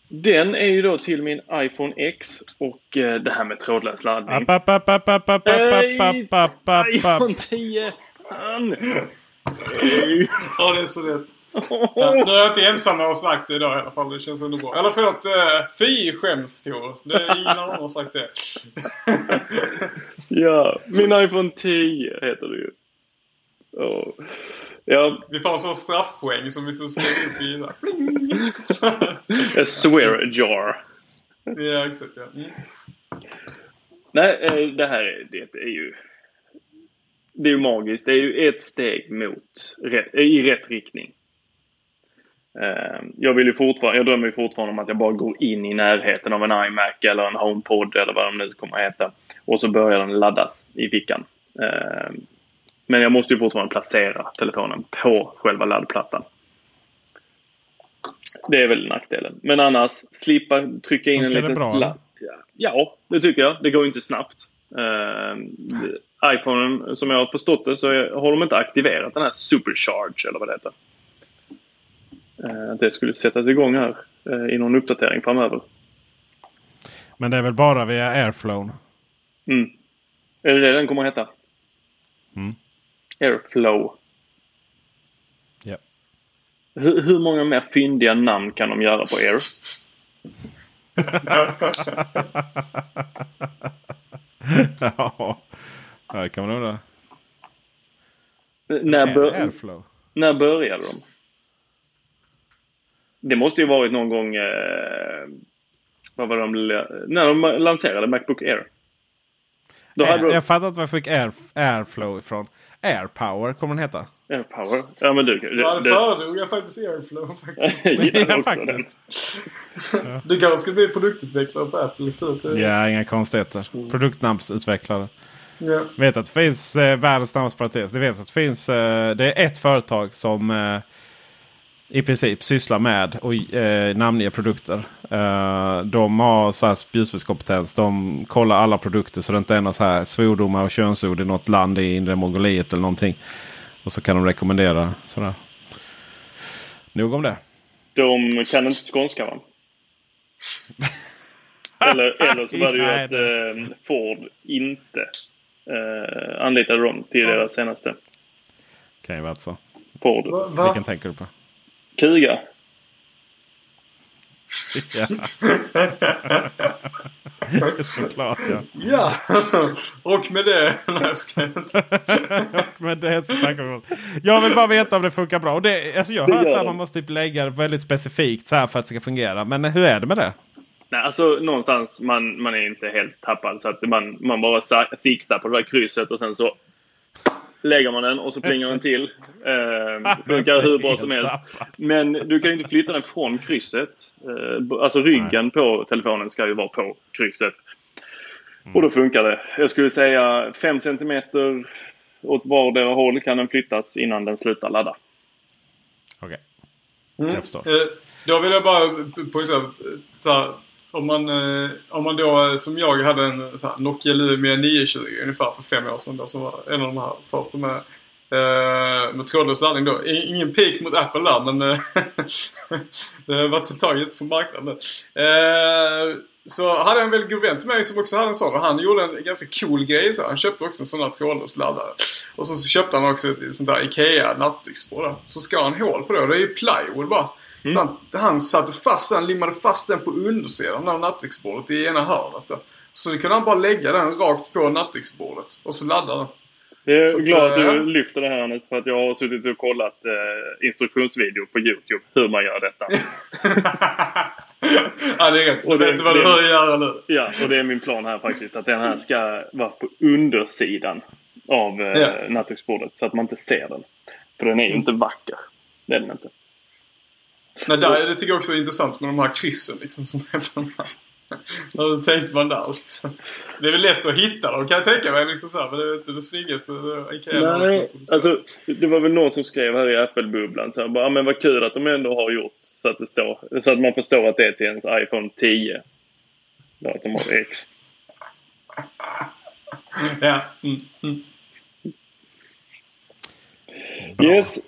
den är ju då till min iPhone X och eh, det här med trådlös laddning. App, app, app, app, app, app, app, app, app, app, app. iPhone 10! Han! Nej. Ja, det är så rätt. <laughs> Ja, nu är jag inte ensam med att ha sagt det idag i alla fall. Det känns ändå bra. Eller förlåt, eh, fy skäms Tor. Det är ingen annan som har sagt det. <laughs> Ja, min iPhone 10 heter det ju. Ja. Ja, Vi får en sån straffpoäng som vi får slänga upp i a swear jar. ja, exakt ja. Mm. Nej, eh, det här är- det är ju... Det är ju magiskt. Det är ju ett steg mot, rätt- i rätt riktning. Eh, Jag vill ju fortfarande, jag drömmer ju fortfarande om att jag bara går in i närheten av en iMac eller en HomePod eller vad de nu kommer att heta. Och så börjar den laddas i fickan. Men jag måste ju fortfarande placera telefonen på själva laddplattan. Det är väl nackdelen. Men annars, slippa trycka in en liten sladd. Ja, det tycker jag. Det går ju inte snabbt. Uh, iPhonen, som jag har förstått det, så har de inte aktiverat den här Supercharge, eller vad det heter. Att det skulle sättas igång här uh, i någon uppdatering framöver. Men det är väl bara via Airflow? Mm. Är det det den kommer att heta? Mm. Airflow. Ja. Hur, hur många mer fyndiga namn kan de göra på Air? <laughs> ja, det kan man undra. När, bör, Airflow? när började de? Det måste ju varit någon gång... Eh, vad var de, när de lanserade Macbook Air. Då hade Air, de, jag fattar inte var jag fick Air, Airflow ifrån. Airpower kommer den heta. Airpower. Ja men du... du, Ja, det du föredrog jag faktiskt Airflow faktiskt. jag den. Du kanske ska bli produktutvecklare på Apple istället. Ja, inga konstigheter. Produktnamnsutvecklare. Ja. vet att det finns eh, världens snabbaste parentes. Det vet att det finns. Eh, det är ett företag som eh, i princip sysslar med och eh, namnger produkter. Eh, de har så här spjutspetskompetens. De kollar alla produkter så det inte är några så här svordomar och könsord i något land i inre Mongoliet eller någonting. Och så kan de rekommendera sådär. Nog om det. De kan inte skånska va? eller, eller så var det ju Nej, att eh, Ford inte eh, anlitade dem till deras senaste Kan ju vara så. Ford. Va? Vilken tänker du på? Kuga. Ja. <laughs> Såklart ja. Ja, och med det... Nej, jag ska inte. <laughs> Men det så tackar vi. Jag vill bara veta om det funkar bra. Och det, alltså jag Det gör att man måste typ lägga det väldigt specifikt så här för att det ska fungera. Men hur är det med det? Nej, alltså någonstans man, man är inte helt tappad. Så att man, man bara siktar på det där krysset och sen så lägger man den och så plingar den till. Eh, funkar hur bra som helst. Men du kan ju inte flytta den från krysset. Eh, alltså ryggen på telefonen ska ju vara på krysset. Mm. Och då funkar det. Jag skulle säga 5 cm åt vardera håll kan den flyttas innan den slutar ladda. Okej. Mm. Jag förstår. Eh, Då vill jag bara poängtera att eh, om, man, eh, om man då eh, som jag hade en så här, Nokia Lumia 920 ungefär för fem år sedan då, som var en av de här första med, eh, med trådlös laddning då. Ingen pik mot Apple där men eh, <laughs> det har varit ett tag ute på marknaden. Eh, så hade jag en väldigt god vän till mig som också hade en sån och han gjorde en ganska cool grej. Så han köpte också en sån här trådlös laddare. Och så, så köpte han också ett sånt där IKEA nattduksbord. Så skar han hål på det och det är ju plywood bara. Så han, han satte fast den, limmade fast den på undersidan av nattduksbordet i ena hörnet. Då. Så kunde han bara lägga den rakt på nattduksbordet och så ladda den. Jag är Så glad att eh, du lyfter det här Hannes för att jag har suttit och kollat eh, instruktionsvideo på Youtube hur man gör detta. <laughs> ja, det är rätt. Och det- vet vad du det- bör göra nu. Ja, och det är min plan här faktiskt. Att den här ska vara på undersidan av eh, Ja. nattduksbordet. Så att man inte ser den. För den är ju inte vacker. Det är den inte. Nej, där, det tycker jag också är intressant med de här kryssen liksom som är på de här. Hur tänkte man där liksom? Det är väl lätt att hitta dem kan jag tänka mig. Liksom så här, men det är inte det snyggaste. Ikea Nej, alltså det var väl någon som skrev här i Apple-bubblan så här, bara, "Ja, men vad kul att de ändå har gjort så att det står, så att man förstår att det är till ens iPhone 10. Då att de har X. <laughs> Ja. Mm, mm. Yes,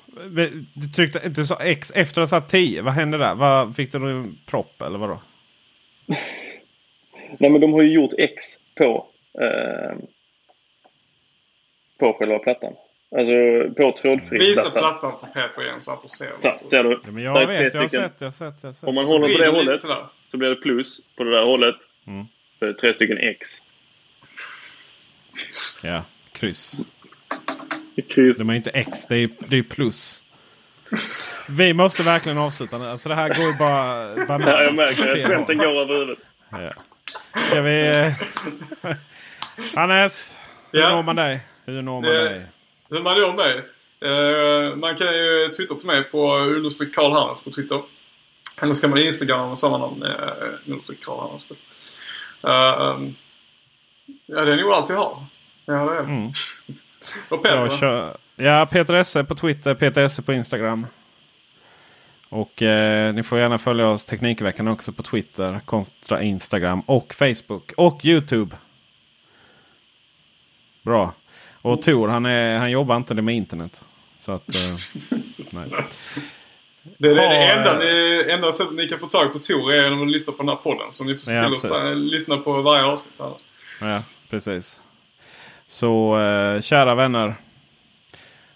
Du, tryckte, du sa X efter att ha satt 10. Vad hände där? Vad, fick du en propp eller vadå? <laughs> Nej men de har ju gjort X på eh, på själva plattan. Alltså på trådfri Visa platta. plattan för Peter igen så han får se. Så, ser du? Ja, men jag vet, jag har sett, jag har sett. Jag har sett. Om man Så håller på det hållet sådär. så blir det plus på det där hållet. Mm. Så är det tre stycken X. Ja, kryss. De är inte X, det är, det är plus. Vi måste verkligen avsluta nu. Alltså det här går ju bara... bara Ja, jag märker det. Skämten går över huvudet. Ja. Ska vi... eh, <laughs> Hannes! Hur Ja. når man dig? Hur når man Eh, dig? Hur man gör mig? Eh, man kan ju twittra till mig på understreck Karl Hannes på Twitter. Eller så kan man instagramma med samma namn. Understreck Karl Hannes. Eh, um, ja, det är nog allt jag har. Ja, det är det. Mm. Och Peter? Kör, ja, Peter Esse på Twitter, Peter Esse på Instagram. Och eh, ni får gärna följa oss Teknikveckan också på Twitter, kontra Instagram och Facebook och Youtube. Bra. Och Tor han, är, han jobbar inte med internet. Så att... Eh, <laughs> nej. Det är det, det enda, det enda sättet ni kan få tag på Tor är genom att lyssna på den här podden. Så ni får se till att eh, lyssna på varje avsnitt. Här. Ja, precis. Så eh, kära vänner.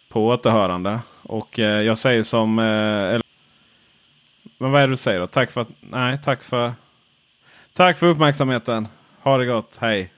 På återhörande. Och eh, jag säger som... Eh, men vad är det du säger då? Tack för att... Nej, tack för... Tack för uppmärksamheten. Ha det gott. Hej!